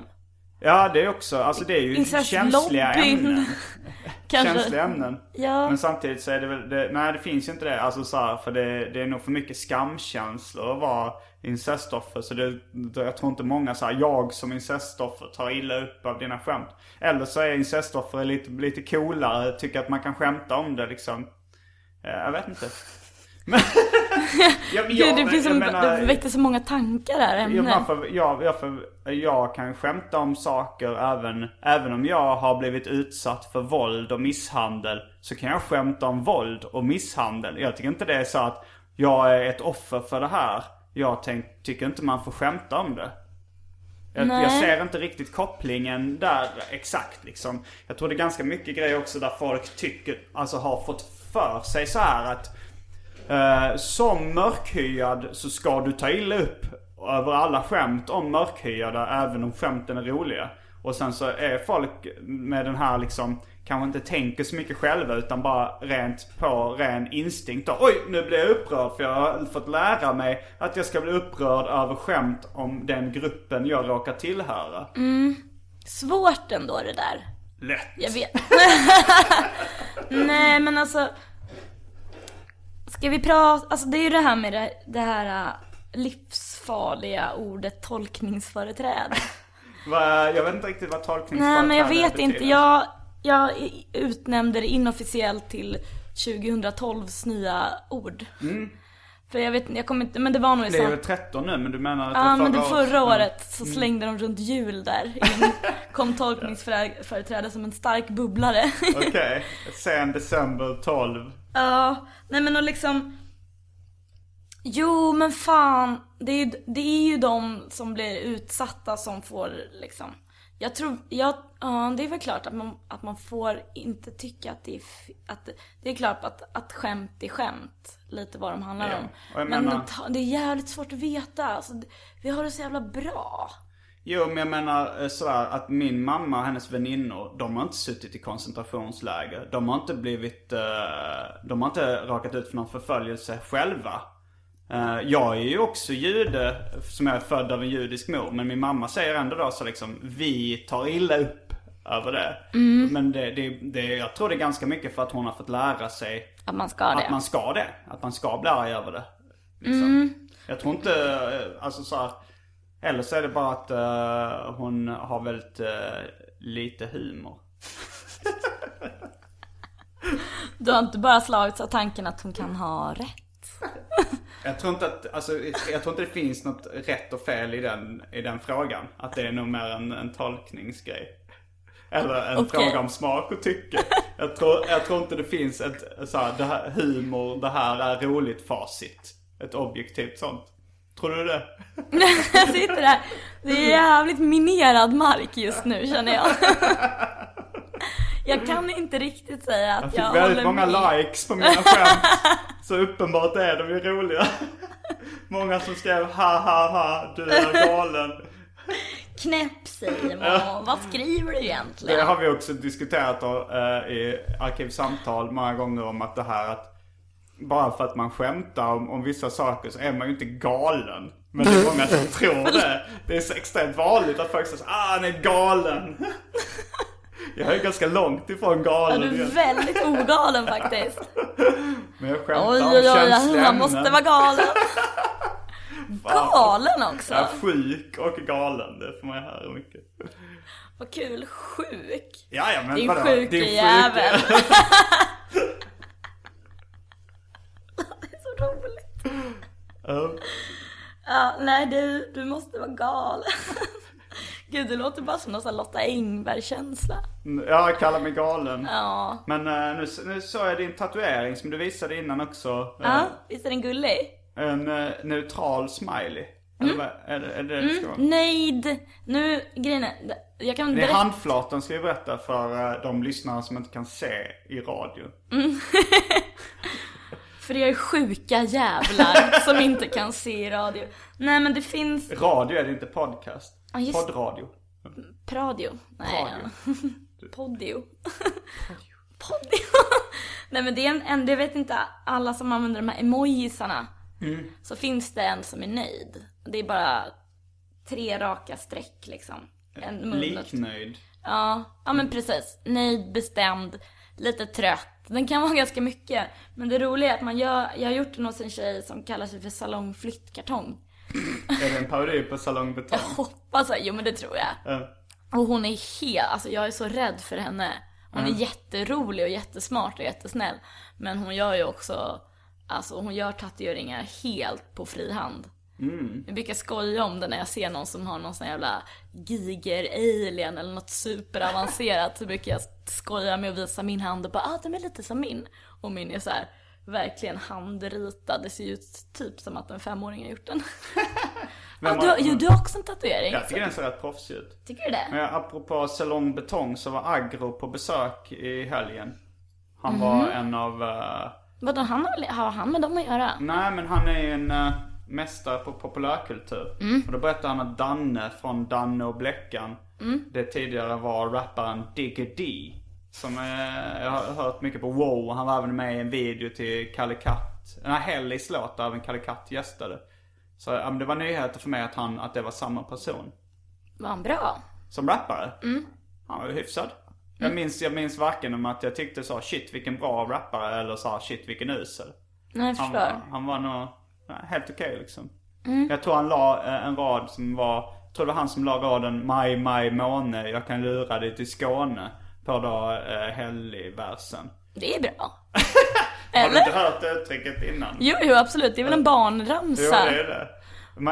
Ja det är också, alltså det är ju känsliga ämnen. (laughs) Kanske. Känsliga ämnen. Ja. Men samtidigt så är det väl, det, nej det finns ju inte det. Alltså så här, för det, det är nog för mycket skamkänslor att vara incestoffer. Så det, det, jag tror inte många så här, jag som incestoffer tar illa upp av dina skämt. Eller så är incestoffer lite, lite coolare, tycker att man kan skämta om det liksom. Eh, Jag vet inte. Men, (laughs) ja, men Gud, jag- det, finns jag så, menar- det väckte så många tankar här Ja, ämnet. men för, jag, jag, för, jag kan skämta om saker även, även om jag har blivit utsatt för våld och misshandel. Så kan jag skämta om våld och misshandel. Jag tycker inte det är så att jag är ett offer för det här. Jag tänk, tycker inte man får skämta om det. Jag, jag ser inte riktigt kopplingen där exakt liksom. Jag tror det är ganska mycket grejer också där folk tycker, alltså har fått för sig så här att Eh, som mörkhyad så ska du ta illa upp över alla skämt om mörkhyade även om skämten är roliga. Och sen så är folk med den här liksom, kanske inte tänker så mycket själva utan bara rent på ren instinkt. Och, Oj, nu blir jag upprörd för jag har fått lära mig att jag ska bli upprörd över skämt om den gruppen jag råkar tillhöra. Svårt ändå det där. Lätt. Jag vet. (laughs) Nej men alltså. Ska vi prata, alltså det är ju det här med det, det här äh, livsfarliga ordet tolkningsföreträde. (laughs) Va, jag vet inte riktigt vad tolkningsföreträde Nej men jag vet betyder. inte, jag, jag utnämnde det inofficiellt till 2012s nya ord. För jag vet jag kommer inte, men det var nog i Mm. Det är väl 13 nu men du menar att Ja men det året? förra Mm. året så slängde de runt jul där. (laughs) In, kom tolkningsföreträde som en stark bubblare. Okej, sen december 12. Ja, nej men och liksom Jo men fan, det är, ju, det är ju de som blir utsatta som får liksom Jag tror, jag, ja det är väl klart att man, att man får inte tycka att det är, att det- det är klart att, att skämt är skämt Lite vad de handlar Ja, om. Men menar- ta- det är jävligt svårt att veta, alltså, det- vi har det så jävla bra Jo men jag menar eh, sådär att min mamma och hennes väninnor, de har inte suttit i koncentrationsläger. De har inte blivit, eh, de har inte råkat ut för någon förföljelse själva. Eh, jag är ju också jude, som jag är född av en judisk mor. Men min mamma säger ändå då så liksom, vi tar illa upp över det. Men det, det, det, jag tror det är ganska mycket för att hon har fått lära sig Att man ska det att man ska det. Att man ska bli arg över det. Liksom. Jag tror inte, alltså så här, Eller så är det bara att eh, hon har väldigt eh, lite humor. (laughs) Du har inte bara slagits av tanken att hon kan ha rätt (laughs) Jag tror inte att, alltså, jag tror inte det finns något rätt och fel i den, i den frågan. Att det är nog mer en, en tolkningsgrej. Eller en Okej. fråga om smak och tycke. Jag tror, jag tror inte det finns ett så här, det här, humor, det här är roligt facit. Ett objektivt sånt. Tror du det? Jag (laughs) sitter där. Det är jävligt minerad mark just nu känner jag. Jag kan inte riktigt säga Jag att fick jag väldigt håller många med. likes på mina skämt. Så uppenbart är de ju roliga. Många som skrev ha ha ha, du är galen. Knäpp Simon, vad skriver du Det egentligen? har vi också diskuterat då, eh, i Arkivsamtal många gånger om att det här att bara för att man skämtar om, om vissa saker så är man ju inte galen. Men det är många som (laughs) tror det. Det är så extremt vanligt att folk säger ah han är galen. (laughs) Jag är ganska långt ifrån Ja, galen. du är väldigt ogalen faktiskt. (laughs) Men jag skämtar Oj om oj oj, han måste vara galen. Galen också. Är sjuk och galen, det får man höra mycket. Vad kul, sjuk. Ja, ja, men Din sjuke- jävel. Det är så roligt. Ja. Ja, nej du, du måste vara galen. (laughs) Gud, det låter bara som någon Lotta Engberg-känsla. Ja, jag kallar mig galen. Ja. Men eh, nu, nu såg jag din tatuering som du visade innan också. Eh, Ja, visst är den gullig? En eh, neutral smiley. Mm. Eller vad är det är det, det ska vara? Nejd. Nu, grejen är, jag kan Det är handflatan ska vi berätta för eh, de lyssnare som inte kan se i radio. (laughs) För är sjuka jävlar som inte kan se radio. Nej men det finns Radio är det inte podcast. Ja, just- Poddradio. pradio. Nej, ja. Podio. Podio. Nej men det är en, en, det vet inte alla som använder de här emojisarna. Mm. Så finns det en som är nöjd. Det är bara tre raka streck liksom. En mun Liknöjd. Ja, ja men precis. Nöjd, bestämd, lite trött. Den kan vara (laughs) ganska mycket. Men det roliga är att man gör, jag har gjort den hos en tjej som kallar sig för salong flyttkartong. (laughs) Är det en parodi på Salong Betong? Hoppas jag, jo men det tror jag. Ja. Och hon är helt, alltså jag är så rädd för henne. Hon är jätterolig och jättesmart och jättesnäll. Men hon gör ju också, alltså hon gör tatueringar helt på fri hand. Jag brukar skoja om det när jag ser någon som har någon sån jävla giger-alien eller något superavancerat. Så brukar jag skoja med att visa min hand och bara ah, den är lite som min. Och min är så här verkligen handritad. Det ser ju ut typ som att en femåring har gjort den. (laughs) Ah, du, har- har- jo, du har också en tatuering. Jag tycker den ser rätt proffsig ut. Tycker du det? Men apropå Salong Betong så var Agro på besök i helgen. Han var en av... eh, Vadå, han har, har han med dem att göra? nej men han är ju en uh, mästare på populärkultur. Och då berättade han att Danne från Danne och Bleckan. Det tidigare var rapparen Digger D. Som eh, jag har hört mycket på Wow. Han var även med i en video till Kalle Katt. Nej, Hellis låt där även Kalle Katt gästade. Så ja, det var nyheter för mig att, han, att det var samma person. Var han bra? Som rappare? Han var ju hyfsad. Jag, minns, jag minns varken om att jag tyckte så shit vilken bra rappare eller så shit vilken usel. Nej, jag Han förstår. var, han var nog helt okej liksom. Mm. Jag tror han la eh, en rad som var, jag tror det var han som la raden maj, maj, måne, jag kan lura dig till Skåne. På då eh, helgversen. Det är bra. (laughs) Har du Eller? inte hört det uttrycket innan? Jo, jo, absolut. Det är väl en Jo, barnramsa? det är det.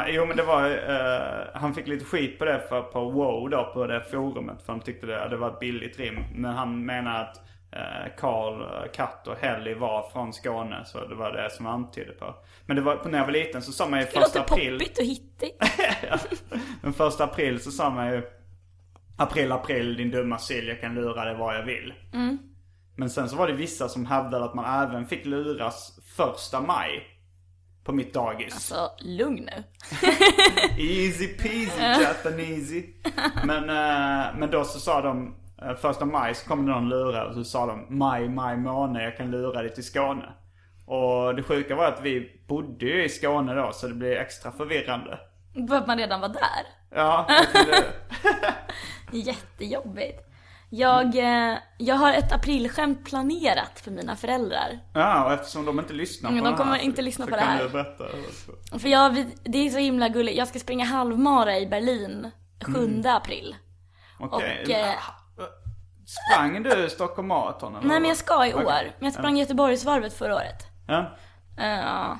Jo men det var, eh, han fick lite skit på det för, på wow då, på det forumet. För de tyckte det, det var ett billigt rim. Men han menar att Karl, eh, Katt och Helly var från Skåne. Så det var det som antydde på. Men det var, när jag var liten så sa man ju Det första låter april. poppigt och hittigt. (laughs) Den första april så sa man ju April, april din dumma sill, jag kan lura dig vad jag vill. Mm. Men sen så var det vissa som hävdade att man även fick luras första maj. På mitt dagis. Så lugn nu. (laughs) Easy peasy Japanesey. Men, eh, men då så sa de, eh, första maj så kom det någon lura och så sa de maj, maj månad jag kan lura dig till Skåne. Och det sjuka var att vi bodde ju i Skåne då så det blev extra förvirrande. För att man redan var där. Ja, (laughs) kunde- Jättejobbigt. Jag, eh, jag har ett aprilskämt planerat för mina föräldrar. ja och eftersom de inte lyssnar på Men de kommer här, så- inte lyssna så på det kan här. du berätta. För jag, det är så himla gulligt. Jag ska springa halvmara i Berlin 7 april. Okej. Eh, Sprang du Stockholm Marathon Nej men jag ska i år. Men jag sprang Göteborgsvarvet förra året. Ja, Eh,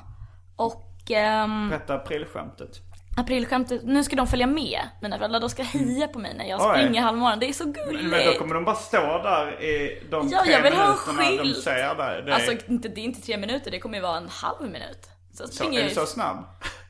och ehm, berätta aprilskämtet. aprilskämtet, nu ska de följa med, mina föräldrar. De ska heja på mig när jag Oj. springer halvmaran. Det är så Men då gulligt. kommer de bara stå där i de Ja, tre jag vill ha en minuterna de skylt. säger där. Det är, Alltså inte, det är inte tre minuter, det kommer ju vara en halv minut. Så springer är du så snabb?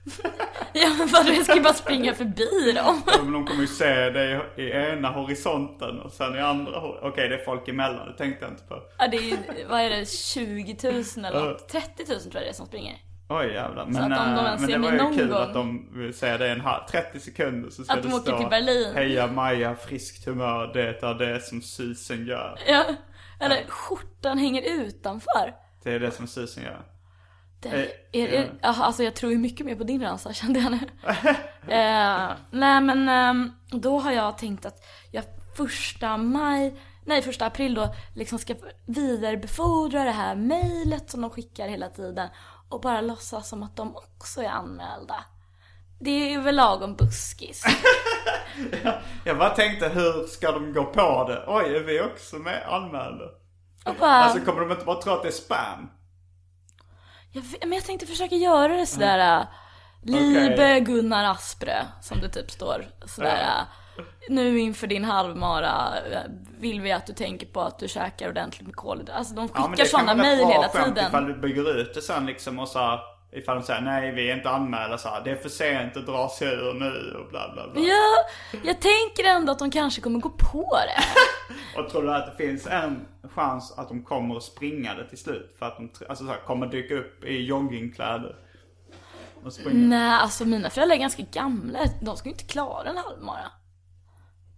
(laughs) Ja men vadå, jag ska ju bara springa förbi dem. Ja, men de kommer ju se dig i ena horisonten och sen i andra. Okej, det är folk emellan. Det tänkte jag inte på. Ja det är ju, vad är det, 20 000 eller något? 30 000 tror jag det är som springer. Oj jävlar. Men, de äh, ens men det var ju kul gång- att de vill säga det en halv, 30 sekunder så ska Att de det åker stå till Berlin. Heja Maja, friskt humör, det är det som susen gör. Ja, eller skjortan hänger utanför. Det är det som susen gör. Det, Eh, är, är, ja, alltså jag tror ju mycket mer på din ramsa (laughs) kände jag nu. (laughs) eh, nej men ehm, då har jag tänkt att jag första maj, nej första april då liksom ska vidarebefordra det här mejlet som de skickar hela tiden och bara låtsas som att de också är anmälda. Det är väl lagom buskis. (laughs) Jag bara tänkte, hur ska de gå på det? Oj, är vi också med anmälda? Bara, Alltså kommer de inte bara tro att det är spam? Jag, men jag tänkte försöka göra det sådär äh, Libe Gunnar Asprö, som det typ står sådär äh, Nu inför din halvmara äh, vill vi att du tänker på att du käkar ordentligt med kolhydrater. Alltså de Ja, skickar det kan sådana vara rätt mejl bra hela skämt tiden. Ifall du bygger ut det sen liksom och så Ifall de säger nej vi är inte anmälda så här, Det är för sent att dra sig ur nu och bla bla bla. Ja, jag tänker ändå att de kanske kommer gå på det. (laughs) Och tror du att det finns en chans att de kommer att springa det till slut? För att de alltså, så här, kommer dyka upp i joggingkläder? Och springa? Nej, alltså mina föräldrar är ganska gamla. De ska ju inte klara en halvmara.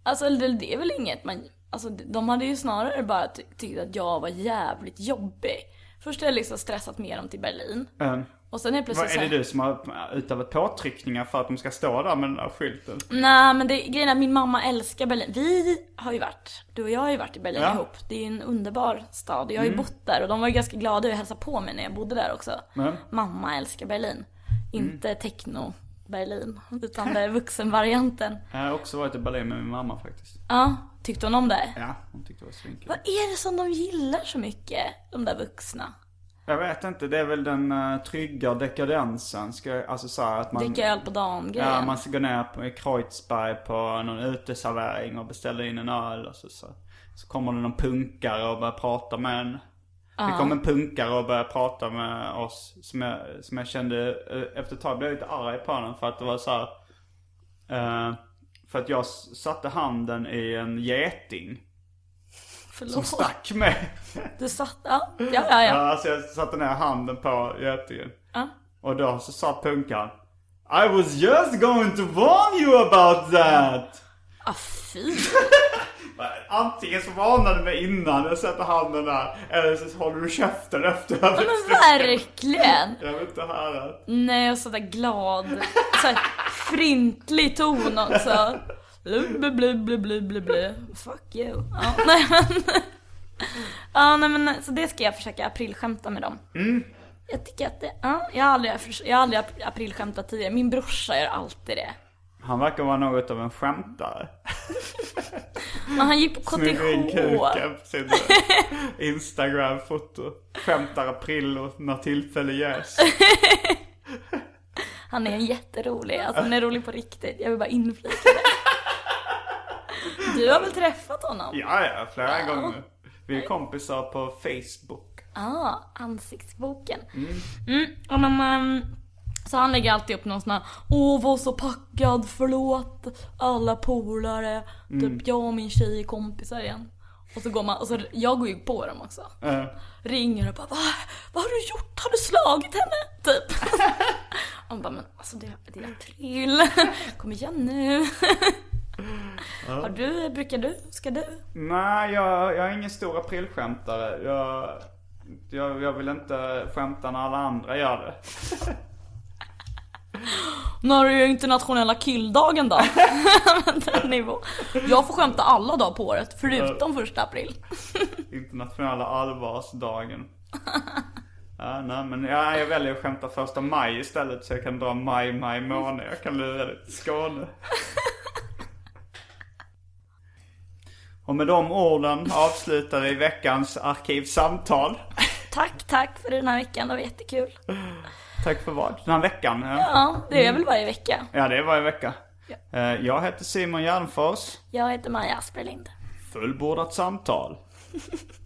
Alltså det, är väl inget man... Alltså de hade ju snarare bara ty- tyckt att jag var jävligt jobbig. Först har jag liksom stressat med dem till Berlin. Um, Och sen vad, plötsligt är så det du som har utövat påtryckningar för att de ska stå där med den där skylten? Nej men det, grejen är att min mamma älskar Berlin. Vi har ju varit, du och jag har ju varit i Berlin Ja. Mm. ihop. Det är ju en underbar stad. Jag har ju bott där och de var ju ganska glada att hälsa på mig när jag bodde där också. Men, Mamma älskar Berlin. Inte Mm. techno Berlin, utan det är vuxenvarianten. (laughs) jag har också varit i Berlin med min mamma faktiskt. Ja, tyckte hon om det? Ja, hon tyckte det var svinkul. Vad är det som de gillar så mycket, de där vuxna? Jag vet inte, det är väl den uh, trygga dekadensen. Ska, alltså så här att man... Dricka öl på dagen grejen. Ja, man ska gå ner på, Kreuzberg på någon uteservering och beställa in en öl och så, så, så kommer det någon punkare och börjar prata med en. Det kom en punkare och började prata med oss som jag, som jag kände, eh, efter ett tag blev jag lite arg på den för att det var så här, eh, För att jag satte handen i en geting som Förlåt. stack mig. Du satt, ja, ja, ja. Ja, ja. alltså jag satte ner handen på getingen. ja. Och då så sa punkaren I was just going to warn you about that! Ah, fy. (laughs) Antingen så varnade du mig innan jag sätter handen där, eller så håller du käften efter Ja, men verkligen. Jag vill inte höra. Nej, och sådär glad, såhär frintlig ton också. Blu, blu, blu, blu, blu, blu. Fuck you. Ja, nej men. (laughs) Ja, nej men så det ska jag försöka aprilskämta med dem. Jag tycker att det, ja, jag har aldrig, jag har aldrig aprilskämtat tidigare. Min brorsa gör alltid det. Han verkar vara något av en skämtare. Men han gick på KTH. Smyger in kuken på sin (laughs) Instagram-foto. Skämtar april när tillfälle ges. (laughs) Han är jätterolig. Alltså han är rolig på riktigt. Jag vill bara inflika det. Du har väl träffat honom? Ja, ja, flera ja. gånger. Vi är kompisar på Facebook. Ja, ah, ansiktsboken. Mm. Mm, och um, så han lägger alltid upp någon sån här, åh var så packad, förlåt alla polare, mm. typ jag och min tjej är kompisar igen. Och så går man, och så, jag går ju på dem också. Uh. Ringer och bara, Va, vad har du gjort? Har du slagit henne? Typ. (laughs) och bara, men alltså det, det är april, kom igen nu. Har du, brukar du, ska du? Nej, jag, jag är ingen stor aprilskämtare. Jag, jag, jag vill inte skämta när alla andra gör det. När är ju internationella killdagen då? (laughs) Den nivå. Jag får skämta alla dagar på året, förutom första april. internationella allvarsdagen. Ja, nej, men ja, jag väljer att skämta första maj istället så jag kan dra maj, maj måne. Jag kan lura lite Skåne. Och med de orden avslutar vi veckans arkivsamtal. Tack, tack för den här veckan. Det var jättekul. Tack för vad? Den här veckan? Ja, det är väl varje vecka. Ja, det är varje vecka. Ja. Eh, jag heter Simon Gärdenfors. Jag heter Maja Asperlind. Fullbordat samtal. (laughs)